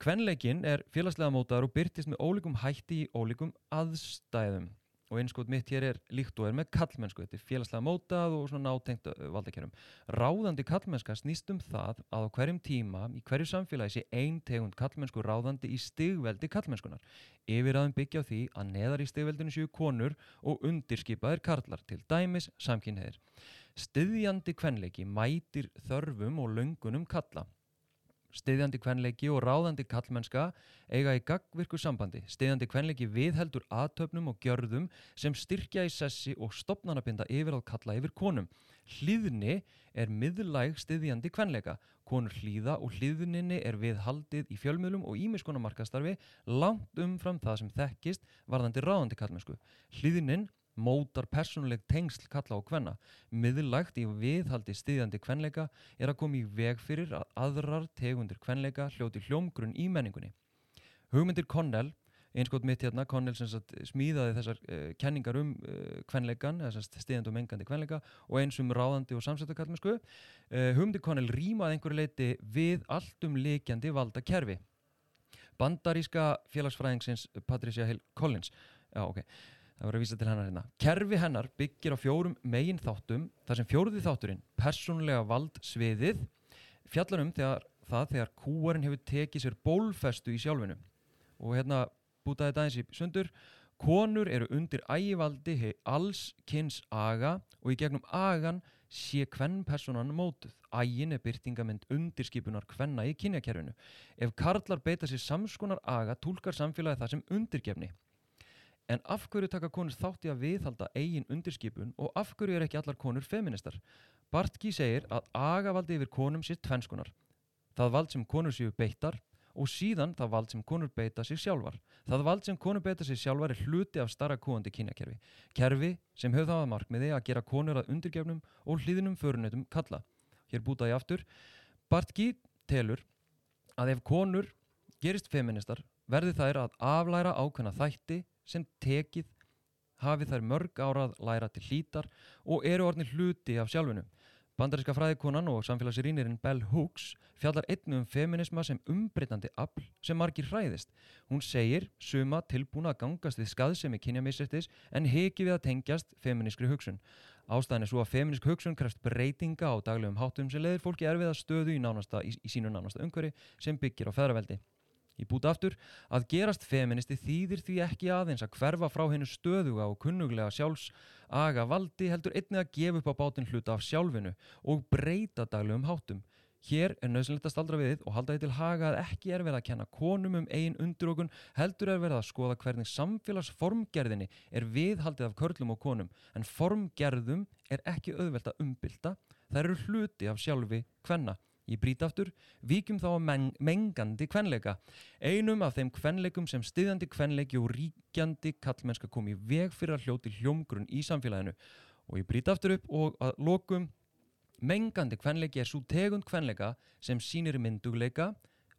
Kvenleikin er félagslega mótaður og byrtist með ólíkum hætti í ólíkum aðstæðum og einskot mitt hér er líkt og er með kallmennsku þetta er félagslega mótað og svona nátengt uh, valdakerrum. Ráðandi kallmennska snýst um það að á hverjum tíma í hverju samfélagi sé ein tegund kallmennsku ráðandi í stigveldi kallmennskunar. Yfirraðum byggja á því að neðar í stigveldinu séu konur og undirskipaðir karlar til dæmis samkynneðir. Stiðjandi kvenleiki mætir þörfum og löngunum kalla. Stiðjandi kvenleiki og ráðandi kallmennska eiga í gagvirku sambandi. Stiðjandi kvenleiki viðheldur aðtöfnum og gjörðum sem styrkja í sessi og stopnanabinda yfir að kalla yfir konum. Hlýðni er miðlæg stiðjandi kvenleika. Konur hlýða og hlýðninni er viðhaldið í fjölmiðlum og ímiskona markastarfi langt umfram það sem þekkist varðandi ráðandi kallmennsku. Hlýðnin mótar persónuleg tengsl kalla og kvenna. Miðlægt í viðhaldi stiðjandi kvenleika er að koma í veg fyrir að aðrar tegundir kvenleika hljóti hljómgrunn í menningunni. Hugmyndir Connell, einskot mitt hérna, Connell sagt, smíðaði þessar uh, kenningar um uh, kvenleikan, þessar stiðjandi og mengandi kvenleika og eins um ráðandi og samsættakallmennsku. Uh, hugmyndir Connell rýmaði einhverju leiti við allt um leikjandi valda kerfi. Bandaríska félagsfræðingsins Patricia Hill Collins, já ok, það voru að vísa til hennar hérna. Kerfi hennar byggir á fjórum megin þáttum þar sem fjóruði þátturinn, persónulega vald sviðið, fjallar um þegar, það þegar kúarinn hefur tekið sér bólfestu í sjálfinu. Og hérna bútaði þetta eins í sundur, konur eru undir ægivaldi hei alls kynns aga og í gegnum agan sé hvern personan mótuð. Ægin er byrtingamind undirskipunar hvenna í kynjakerfinu. Ef karlar beita sér samskonar aga, tólkar samfélagi það sem undirgefni. En af hverju taka konur þátt í að viðhalda eigin undirskipun og af hverju er ekki allar konur feministar? Bartki segir að agavaldi yfir konum sé tvenskunar. Það vald sem konur séu beittar og síðan það vald sem konur beita sig sjálfar. Það vald sem konur beita sig sjálfar er hluti af starra kúandi kynjakerfi. Kerfi sem höfð það að markmiði að gera konur að undirgefnum og hlýðinum förunutum kalla. Hér bútaði ég aftur. Bartki telur að ef konur gerist feministar verði þær að aflæra ákveðna þætti sem tekið hafi þær mörg árað læra til hlítar og eru orðnir hluti af sjálfinu. Bandaríska fræðikonan og samfélagsrýnirinn Bell Hooks fjallar einnu um feminisma sem umbreytandi afl sem margir hræðist. Hún segir suma tilbúna að gangast við skaðsemi kynjamisrættis en heki við að tengjast feminískri hugsun. Ástæðan er svo að feminísk hugsun krefst breytinga á daglegum háttum sem leiðir fólki erfiða stöðu í, nánasta, í, í sínu nánasta umhverfi sem byggir á feðraveldi. Ég búti aftur að gerast feministi þýðir því ekki aðeins að hverfa frá hennu stöðuga og kunnuglega sjálfsaga valdi heldur einnig að gefa upp á bátinn hluta af sjálfinu og breyta daglegum háttum. Hér er nöðsynlegt að staldra við og halda því til haga að ekki er verið að kenna konum um eigin undirókun heldur er verið að skoða hvernig samfélagsformgerðinni er viðhaldið af körlum og konum en formgerðum er ekki auðvelt að umbylta, þær eru hluti af sjálfi kvenna. Ég brýt aftur, víkjum þá að meng mengandi kvenleika. Einum af þeim kvenleikum sem stiðandi kvenleiki og ríkjandi kallmennska kom í veg fyrir að hljóti hljómgrunn í samfélaginu. Og ég brýt aftur upp og að lokum, mengandi kvenleiki er svo tegund kvenleika sem sýnir myndugleika,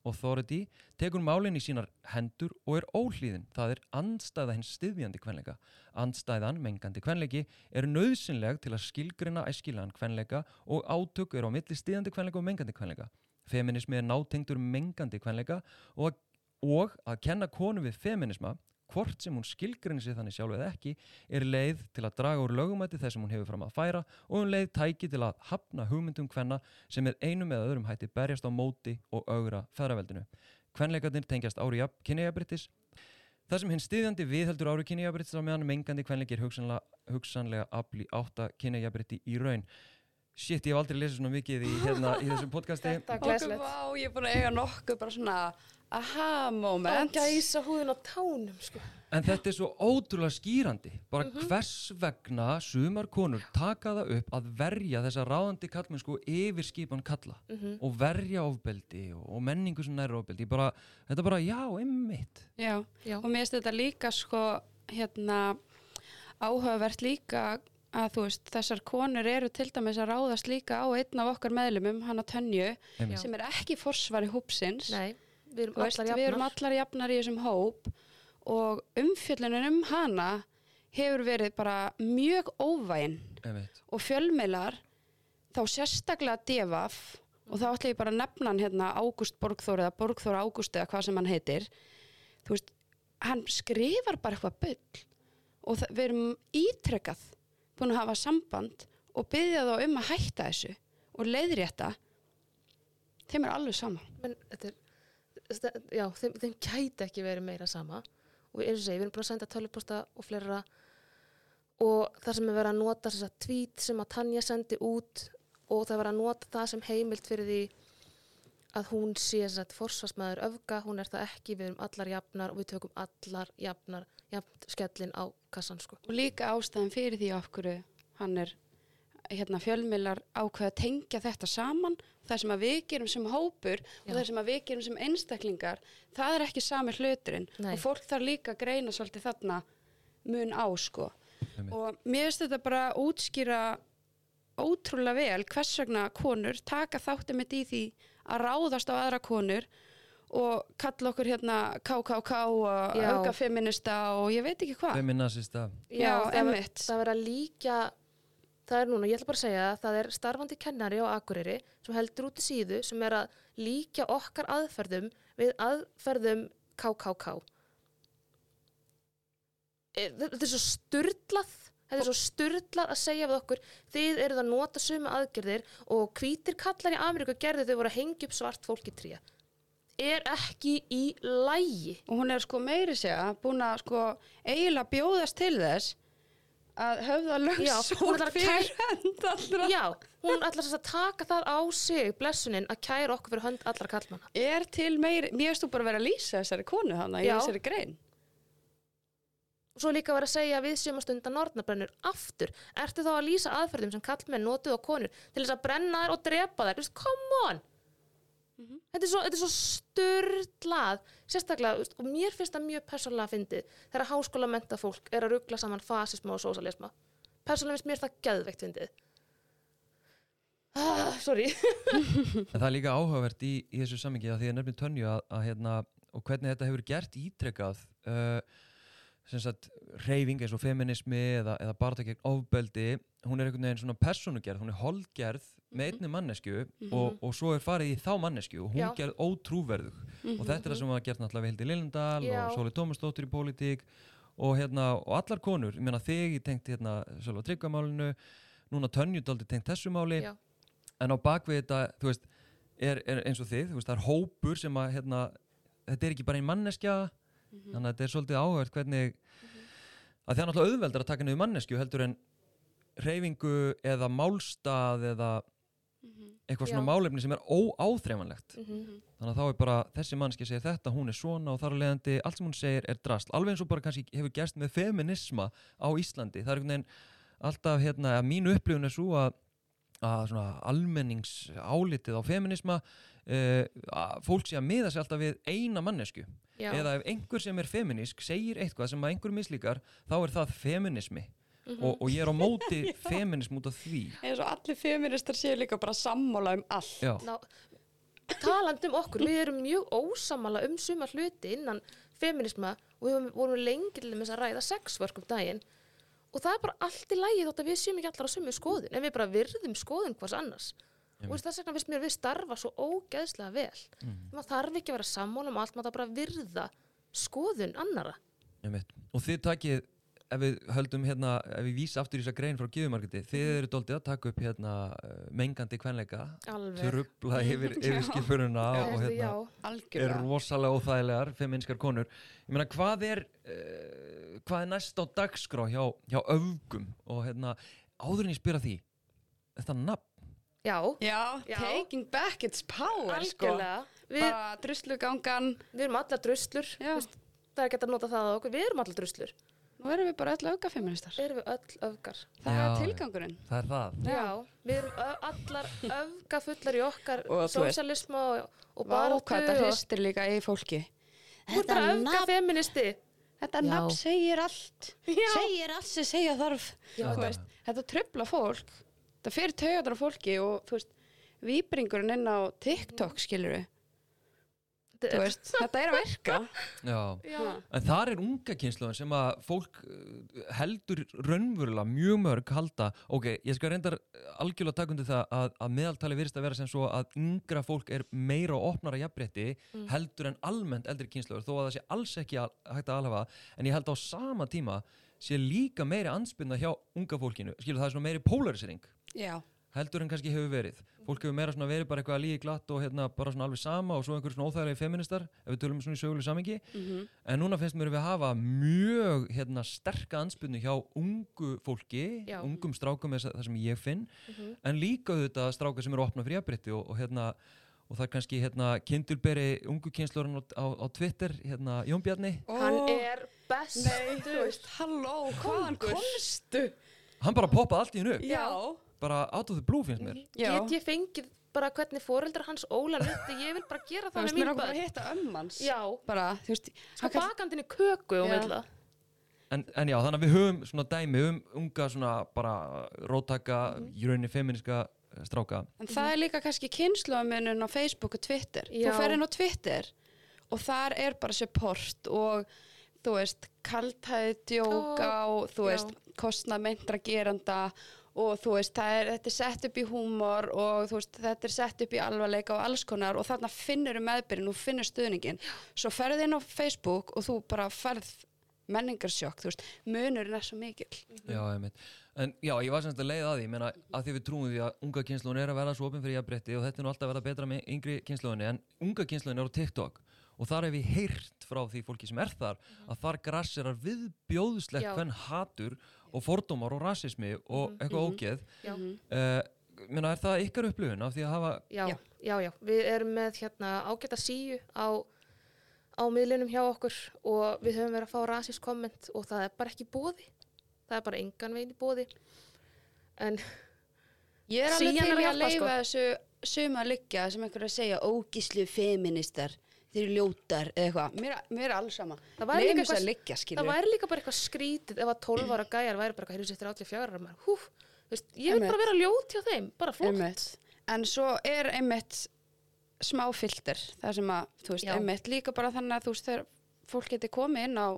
authority, tekur málinn í sínar hendur og er óhlýðin. Það er andstæða hins stiðjandi kvenleika. Andstæðan, mengandi kvenleiki, er nöðsynleg til að skilgrina æskilagan kvenleika og átök eru á milli stiðjandi kvenleika og mengandi kvenleika. Feminismi er nátengdur mengandi kvenleika og og að kenna konu við feminisma, hvort sem hún skilgrinni sig þannig sjálf eða ekki er leið til að draga úr lögumæti þess sem hún hefur fram að færa og um leið tæki til að hafna hugmyndum hvenna sem með einum eða öðrum hætti berjast á móti og augra feðraveldinu. Kvenleikarnir tengjast ári kynniðjabrittis Það sem hinn stiðjandi viðheldur ári kynniðjabrittis á meðan mengandi kvenleikir hugsanlega, hugsanlega afli átta kynniðjabritti í raun. Shit, ég hef aldrei lesið svona mikið í, hérna, í þessum podcasti. Þetta er glæslegt. ég er búin að eiga nokkuð bara svona aha moment. gæsa húðin á tánum, sko. En þetta er svo ótrúlega skýrandi. Bara hvers vegna sumar konur taka það upp að verja þessa ráðandi kallmennsku yfir skipan kalla og verja ofbeldi og, menningu sem nær ofbeldi. Bara, þetta er bara, já, einmitt. Já, Já. og mér finnst þetta líka sko, hérna, áhugavert líka að þú veist, þessar konur eru til dæmis að ráðast líka á einn af okkar meðlumum, hana Tönju, einmitt. sem er ekki forsvari hópsins. Nei, við erum veist, allar við erum jafnar. allar jafnar í þessum hóp og umfjöllunin um hana hefur verið bara mjög óvægin einmitt. og fjölmiðlar þá sérstaklega devaf og þá ætla ég bara að nefna hann hérna Ágúst Borgþór eða Borgþór Ágúst eða hvað sem hann heitir þú veist, hann skrifar bara eitthvað bull og við erum ítrekkað búin að hafa samband og byggja þá um að hætta þessu og leiðrétta þeim er alveg sama Men þetta er, þetta, já, þeim, þeim gæti ekki verið meira sama. Og og segi, við erum búin að senda töluposta og fleira og það sem er verið að nota þess að tweet sem að Tanja sendi út og það er verið að nota það sem heimild fyrir því að hún sé þess að forsvarsmaður öfga, hún er það ekki, við erum allar jafnar og við tökum allar jafnar, jafn skellin á kassan sko. og líka ástæðan fyrir því af hverju hann er hérna fjölmiðlar ákveða að tengja þetta saman það sem að við gerum sem hópur og Já. það sem að við gerum sem einstaklingar það er ekki sami hluturinn Nei. og fólk þarf líka að greina svolítið þarna mun á sko Einmitt. og mér finnst þetta bara útskýra ótrúlega vel hvers vegna konur taka þáttum mitt í því að ráðast á aðra konur og kalla okkur hérna KKK og Já. auka feminista og ég veit ekki hvað Feminazista. Já, það er- einmitt. Það verður að líka, það er núna, ég ætla bara að segja það, það er starfandi kennari á Akureyri sem heldur út í síðu sem er að líka okkar aðferðum við aðferðum KKK. E, Þetta er svo sturdlað, þetta er svo sturdlað að segja við okkur, þið eruð að nota sömu aðgerðir og hvítir kallar í Ameríku gerðu þau voru að hengja upp svart fólk í tríja. Er ekki í lægi. og hún er sko meiri segja búin að sko eiginlega bjóðast til þess að höfða að fyrir hönd allra Já, hún ætlar að taka það á sig, blessunin, að kæra okkur fyrir hönd allra kallmanna. er til meiri, mér þú bara að vera að lýsa þessari konu þannig í Já. þessari grein Og svo líka vera að segja að við séum að stunda nornabrennur aftur. Ertu þá að lýsa aðferðum sem kallmenn notuð á konur til þess að brenna þær og drepa þær? Þú veist, come on! þetta, er svo, þetta er svo sturdlað, sérstaklega, og mér finnst það mjög persónulega fyndið þegar háskólamenta fólk er að ruggla saman fasisma og sósalisma. Persónulega finnst mér það geðveikt fyndið. Ah, sorry. En það er líka áhugavert í, í þessu sammingi að því að nefnir tönju að, að hérna, og hvernig þetta hefur gert ítrekkað uh, sem sagt reyfing eins og feminismi eða, eða barða gegn ofbeldi hún er einhvern veginn svona personugerð, hún er holdgerð með einni mannesku og, og svo er farið í þá mannesku og hún Já. gerð ótrúverðug. Og þetta er það sem var gert náttúrulega við Hildi Lillendal Já. og Sóli Tómasdóttir í pólitík og, hérna, og allar konur, ég meina þig ég tengt hérna Sölva Tryggvamálinu núna Tönju daldi tengt þessu máli. Já. en á bakvið þetta, þú veist er, er eins og þið, þú veist, það er hópur sem að hérna, þetta er ekki bara ein manneskja þannig að þetta er svolítið áhört hvernig að það er náttúrulega auðveldar að taka málstað eða eitthvað svona Já. málefni sem er óáþreifanlegt Mhm. þannig að þá er bara þessi mannski segir þetta, hún er svona og þar að leiðandi allt sem hún segir er drast alveg eins og bara kannski hefur gerst með feminisma á Íslandi, það er einhvern veginn alltaf hérna, að mínu upplifun er svo að að svona almennings álitið á feminisma uh, að fólk sé að miða sig alltaf við eina mannesku Já. eða ef einhver sem er feminísk segir eitthvað sem að einhver mislíkar þá er það feminismi Mhm. og, og ég er á móti feminism út af því. Eins og allir feministar séu líka bara sammála um allt. Já, Ná, talandi um okkur, við erum mjög ósamala um suma hluti innan feminisma og við vorum lengi til þess að ræða sexwork um daginn. Og það er bara allt í lægi þótt að við séum ekki allar á sumu skoðun en við bara virðum skoðun hvers annars. Og þess vegna finnst mér við starfa svo ógeðslega vel. Mhm. maður þarf ekki að vera sammála um allt maður þarf bara að virða skoðun annara Einmitt. Og þið takið, ef við höldum hérna, ef við vísa aftur í þessa grein frá Gjöfumarketi, þið Mhm. eru doldið að taka upp hérna uh, mengandi kvenleika, trubla yfir, yfir skipuruna Já, og hérna já. er algjörlega rosalega óþægilegar, feminskar konur. Ég meina, hvað er, uh, hvað er næst á dagskrá hjá, hjá öfgum og hérna, áður en ég spyrja því, þetta nafn, já, Já, Já. taking back its power sko. algjörlega við, bara druslugangan við erum allar druslur Já. Vist, það er ekki hægt að nota það á okkur, við erum allar druslur nú erum við bara öll augafeministar erum við öll öfgar. Það Já, er tilgangurinn. það er það. Já, við erum allar öfgafullar í okkar sósialisma og, og Vá, baráttu hvað þetta hristir líka í fólki. Þú ert bara öfgafeministi. Þetta nafn segir allt. Já. segir allt sem segja þarf. Já, Þú veist, þetta tröfla fólk. Það fyrir taugatar á fólki og þú veist výbringurinn inn á TikTok skilur við veist, þetta er að virka. Já. Já, En þar er unga kynsluðan sem að fólk uh, heldur raunverulega mjög mörg halda, ok, ég skal reyndar algjörlega taka undir það að, að meðaltali virðist að vera sem svo að yngra fólk er meira og opnara jafnrétti heldur en almennt eldri kynsluður þó að það sé alls ekki al, hægt að alhafa en ég held á sama tíma sé líka meiri anspynda hjá unga fólkinu. Skilur það er svona meiri polarisering. Já, heldur en kannski hefur verið. Fólk hefur meira svona verið bara eitthvað að lígi glatt og hérna bara svona alveg sama og svo einhverjum svona óþægilegi feministar ef við tölum svona í söguleg samingi Mhm. en núna finnst mér við hafa mjög hérna sterka anspyrnu hjá ungu fólki, Já. ungum strákum er það sem ég finn, Mhm. en líka auðvitað stráka sem eru opna fyrir jafnbrytti og, og hérna og það er kannski hérna kindulberi ungu kynslurinn á, á, á Twitter hérna Jón Bjarni, hann er Nei, þú veist, halló, hvaðan komstu? hann bara poppaði allt í hennu upp. Já, bara out of the blue finnst mér Já. Get ég fengið bara hvernig foreldrar hans Óla nutti, ég vil bara gera þú það veist, með mér mín okkur bara börn að hitta ömmans Já, bara, þú veist sko hann kann- bakandinni köku og Já. vill það En, en já, þannig að við höfum svona dæmi um unga svona bara róttaka, Mhm. í rauninni feministka eh, stráka. En það er líka kannski kynsluamunun á Facebook og Twitter. Já. Þú fer inn á Twitter og þar er bara support og þú veist, kaltæði djóka og þú já. veist, kostnað meintra geranda og þú veist, er, þetta er sett upp í húmor og þú veist, þetta er sett upp í alvarleika og alls konar og þarna finnur þú meðbyrjun og finnur stuðningin. Svo ferði inn á Facebook og þú bara ferð menningarsjokk, þú veist, munurinn er svo mikill. Já, einmitt. En já, ég var semst að leiða að því, ég meina, að því við trúum því að unga kynslun er að verða svo opinn fyrir jafnbretti og þetta er nú alltaf að verða betra með yngri kynslunni, en unga kynslun er á TikTok og þar hef ég heyrt frá því fólki sem er þar að þar grassirar viðbjóðslegt hvern hatur og fordómar og rasismi og eitthvað ógeð. Já. Uh, meina, er það ykkar upplifun af því að hafa, Já, Já. já, við erum með hérna ágæta síu á, á miðlunum hjá okkur og við höfum verið að fá rasist komment og það er bara ekki bóði. Það er bara engan veginn í bóði. En Ég er alveg til að að leifa sko. þessu suma að liggja sem einhver að segja ógíslu feministar, þeir eru ljótar eða eitthvað, mér, mér er alls sama Það væri líka Leifum skilur væri líka bara eitthvað skrítið ef að 12 ára gæjar væri bara sér 34 ára, maður, hú, veist, ég vil bara vera ljót hjá þeim, bara flott. einmitt. en svo er einmitt smá filter, það sem að þú veist, Já. einmitt líka bara þannig að þú veist þegar fólk geti komið inn á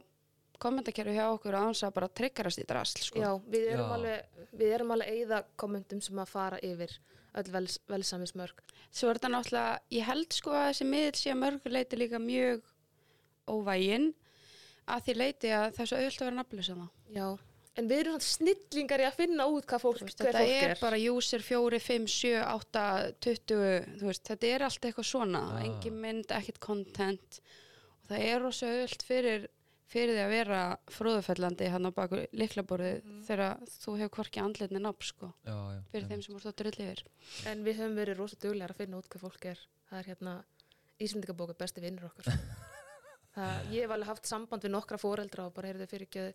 kommentarkerfi hjá okkur að hans að bara tryggarast í drasl sko. Já, við erum Já. alveg, við erum alveg eyða kommentum sem að fara yfir öll vels, velsamismörg. svo er þetta náttúrulega, ég held sko að þessi miðl sé að mörgur leiti líka mjög óvægin að því leiti að það er svo auðvitað að vera nafnlösa það Já, en við erum svona snillingar í að finna út hvað fólk, veist, hver þetta fólk er, er. bara user 4, 5, 7, 8, 20 þú veist, þetta er allt eitthvað svona Ah. engin mynd, ekkert content og það er rosa öll fyrir fyrir því að vera fróðufellandi hann á baku liklaborði Mhm. þegar þú hefur hvorki andlitni nafn sko, já, já, fyrir þeim sem voru stóttur öll yfir En við höfum verið rosa duglegar að finna út hvað fólk er. Það er hérna Íslandingabóka besti vinnur okkar. það, ég hef alveg haft samband við nokkra foreldra og bara heyrðu fyrir ekki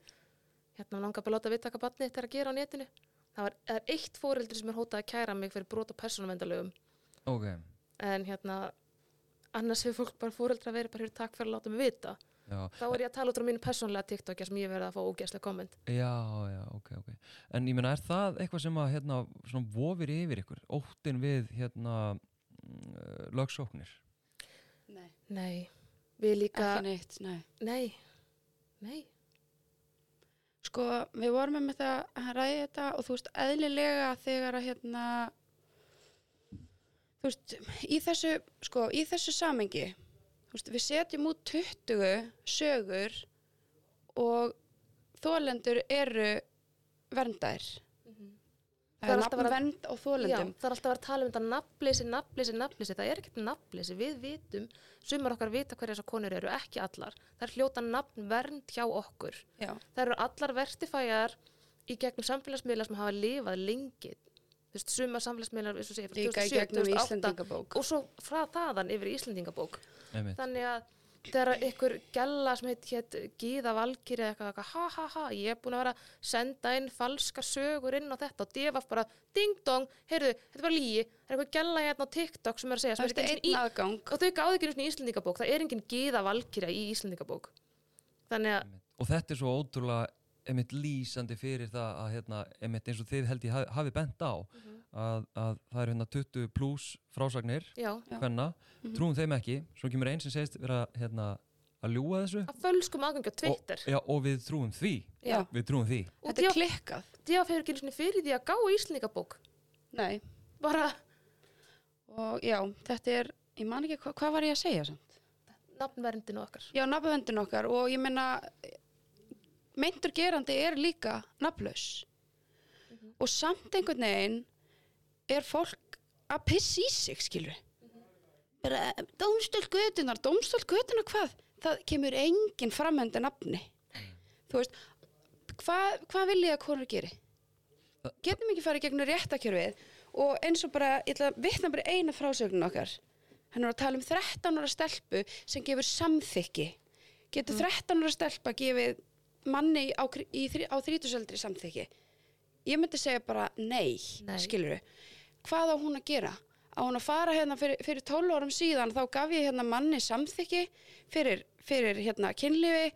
hérna langar bara að láta vita hvað barnið þetta er að gera á netinu. Það, var, það er eitt foreldri sem er hótað að kæra mig fyrir brot og persónumendalögum. Ok, En hérna, annars hefur fólk bara foreldra verið bara hér takk fyrir að láta mig vita. Já. Þá er ég að tala út á mínu persónlega TikTokja sem ég verið að fá ógæslega komment. Já, já, ok, ok. En ég meina, er það eitthvað sem að, hérna, svona vofir yfir ykkur? Óttin við, hérna, uh, lögsóknir? Nei, Nei, við líka, ekki neitt, nei nei, nei, Sko, við vorum með þetta að ræði þetta og þú veist, eðlilega þegar að hérna þú veist, í þessu sko, í þessu samengi veist, við setjum út 20 sögur og þólendur eru verndæðir Það það er alltaf nafnvernd á þólendum það er alltaf að vera að tala um þetta nafnleysi, nafnleysi, nafnleysi. Það er ekkert nafnleysi. Við vitum, sumar okkar vita hverja þessar konur eru, ekki allar. Það er hljóta nafnvernd hjá okkur. Já. Það eru allar vertifæjar í gegnum samfélagsmiðla sem hafa lifað lengi. Sumar samfélagsmiðlar, eins og segja, frá líka í 2007, gegnum 2008 Íslendingabók og svo frá þaðan yfir í Íslendingabók. Einmitt. Þannig að þegar ykkur gælla sem heit, heit Gíða Valkyri eða eitthvað, eitthvað, ha ha ha, ég er búin að vera að senda inn falska sögur inn á þetta og devaf bara ding dong, heyrðu, þetta er bara lígi, það er eitthvað gælla hérna á TikTok sem er að segja, það er er einn í, aðgang og þau gáðu ekki í Íslendingabók, það er engin Gíða Valkyri í Íslendingabók. Þannig að, Einmitt. Og þetta er svo ótrúlega einmitt lýsandi fyrir það að hérna, einmitt eins og þið held ég hafi, hafi bent á að, að það er hérna 20 pluss frásagnir hvenna, trúum þeim ekki svo kemur einn sem segist vera hérna, að ljúga þessu að fölskum aðgangi á Twitter. og, já, og við trúum því Já. við trúum því Og þetta er klikkað devaf hefur ekki einu sinni fyrir því að gá í Íslendingabók. Nei. Bara og já, þetta er ég man ekki, hva, hvað var ég að segja samt? nafnverndinu okkar. Já, nafnvendin okkar og ég meina meintur gerandi er líka nafnlaus og samt einhvern veginn er fólk að pissa í sig, skilur bara dómstöld götunar, dómstöld götunar hvað? Það kemur enginn framhenda nafni. Þú veist hvað, hvað vil ég að konur geri? getum ekki farið gegnum réttakjörfið og eins og bara, ég ætla að vitna bara eina frásögnin okkar. Hann er að tala um 13 ára stelpu sem gefur samþykki. Getur 13 ára stelpa gefið manni á, á þrítusöldri samþykki? Ég myndi segja bara nei, Nei. skilur hvað á hún að gera á hún að fara hérna fyrir, fyrir 12 árum síðan þá gaf ég hérna manni samþykki fyrir, fyrir hérna kynlífi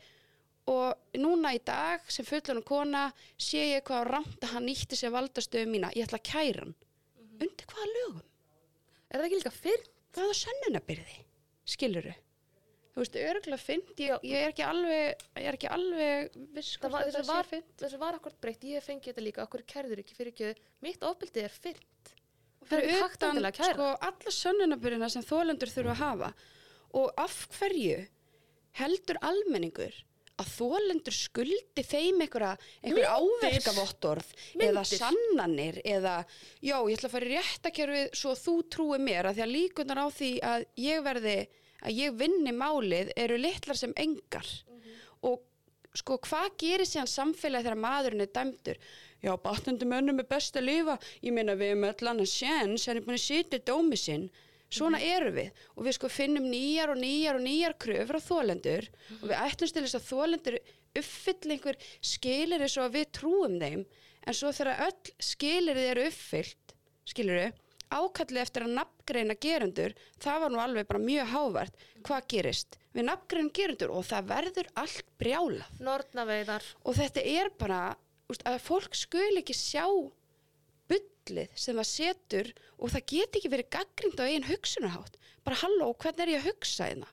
og núna í dag sem fullanum kona sé ég hvað rámt að hann nýtti sér valdastöðu mína ég ætla að kæra hann undir hvaða lögum? Er það ekki líka fyrr? hvaða sönnunabyrði? skiluru? þú veist, örgulega fint ég, ég er ekki alveg ég er ekki alveg viss Það hvort var, þetta sé var, fínt. þessu var akkur breytt, ég fengi þetta líka, okkur kærður ekki fyrir ekki, mitt ofbildið er fyrnt. Fyrir utan sko, alla sönnunabyrðina sem þólendur þurfa að hafa. Og af hverju heldur almenningur að þólendur skuldi þeim einhverja, áverkavottorð eða sannanir eða já, ég ætla að fara í réttakerfið svo þú trúi mér að því að líkunar á því að ég verði, að ég vinni málið eru litlar sem engar. Og sko hvað gerir síðan samfélagi þegar maðurinn er dæmdur já, batnandi mönnum er best að lifa. Ég meina við erum öll annars séns hann er búin að sitja í dómi sinn? Svona erum við. Og við sko finnum nýjar og nýjar og nýjar kröfur á þólendur og við ætlumst til þess að þólendur uppfyll einhver skilir svo að við trúum þeim. En svo þegar öll skilir eru uppfyllt skilur ákallið eftir að nafngreina gerendur það var nú alveg bara mjög hávart hvað gerist? Við nafngreina gerendur og það verður allt brjálað. Nornaveiðar, og þetta er bara úst, að fólk skul ekki sjá bullið sem það setur og það get ekki verið gaggrind á einn hugsunarhátt. Bara halló, hvernig er ég að hugsa hérna?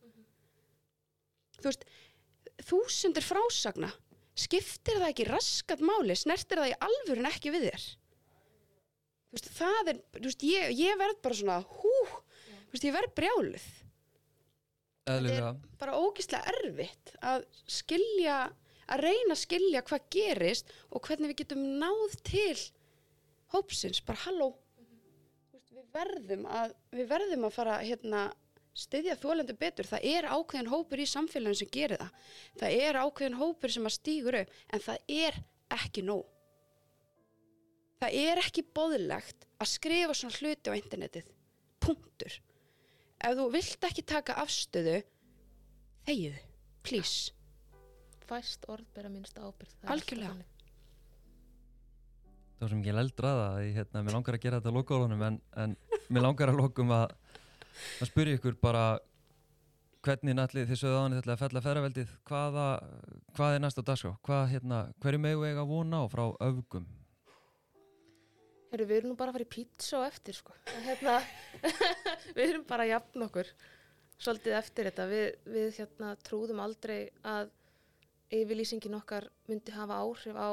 Þú veist þúsundir frásagna skiptir það ekki raskat máli snertir það í alvörun ekki við þér? Þú veist, það er veist, ég, ég verð bara svona hú, þú veist, ég verð brjáluð. Eðlilega, bara ógislega erfitt að skilja að reyna að skilja hvað gerist og hvernig við getum náð til hópsins, bara halló. Þú veist, við verðum að við verðum að fara hérna styðja þólendur betur, það er ákveðin hópur í samfélaginu sem gerir það. Það er ákveðin hópur sem að stígur upp en það er ekki nóg. Það er ekki boðlegt að skrifa svona hluti á internetið. Punktur. Ef þú vilt ekki taka afstöðu þegiðu, please fæst orð bera minnst er Algjörlega. það var sem ekki eldra það ég, hérna, mér langar að gera þetta að lokaðunum en, en mér langar að lokum að að spyrja ykkur bara hvernig nætlið þið sögðu á hann þetta að fella ferraveldið hvaða, hvað er næsta dagskrá hvað, hérna, hverju megu eiga að vona á frá öfgum Heyrðu, við erum nú bara að fara í pizza og eftir, sko. Hérna, við erum bara að jafna okkur svolítið eftir þetta. Við, við hérna, trúðum aldrei að yfirlýsingin okkar myndi hafa áhrif á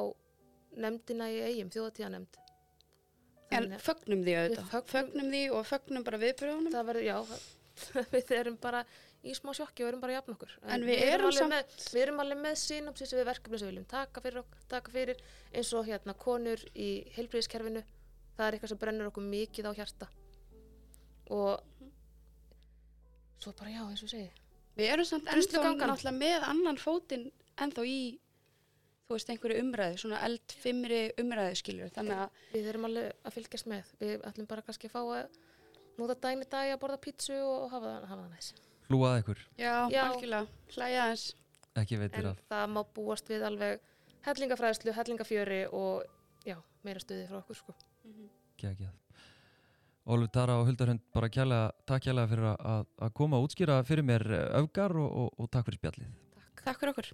nefndina í eigum, þjóðatíðanemnd. en fögnum því auðvitað. Við fögnum- því og fögnum bara viðbröðunum það verður, já, við erum bara í smá sjokki og erum bara jafn okkur. En við erum alveg samt- með, við erum alveg með synopsis við verkefni sem við viljum taka fyrir, ok- taka fyrir eins og hérna konur í heilbriðiskerfinu það er eitthvað sem brennur okkur mikið á hjarta. Og svo bara já eins og segi. Við erum samt ennþá náttúrulega með annan fótinn ennþá í, þú veist, einhverju umræðu, svona eldfimmri umræðu skilur. Þannig að, við erum alveg að fylgjast með við ætlum bara kannski að fá að nota dæni dag að borða pítsu og hafa það, hafa það næs Hlúað ykkur, já, Já. algjörlega, hlæja aðeins. ekki veitir en af. það má búast við alveg hellingafræðslu, hellingafjöri og já, meira stuði frá okkur sko. Gekkjað. Ólfur Tara og Huldarhund, bara kjærlega, takk kjærlega fyrir að, að koma að útskýra fyrir mér eh, öfgar og, og, og takk fyrir spjallið. Takk fyrir okkur.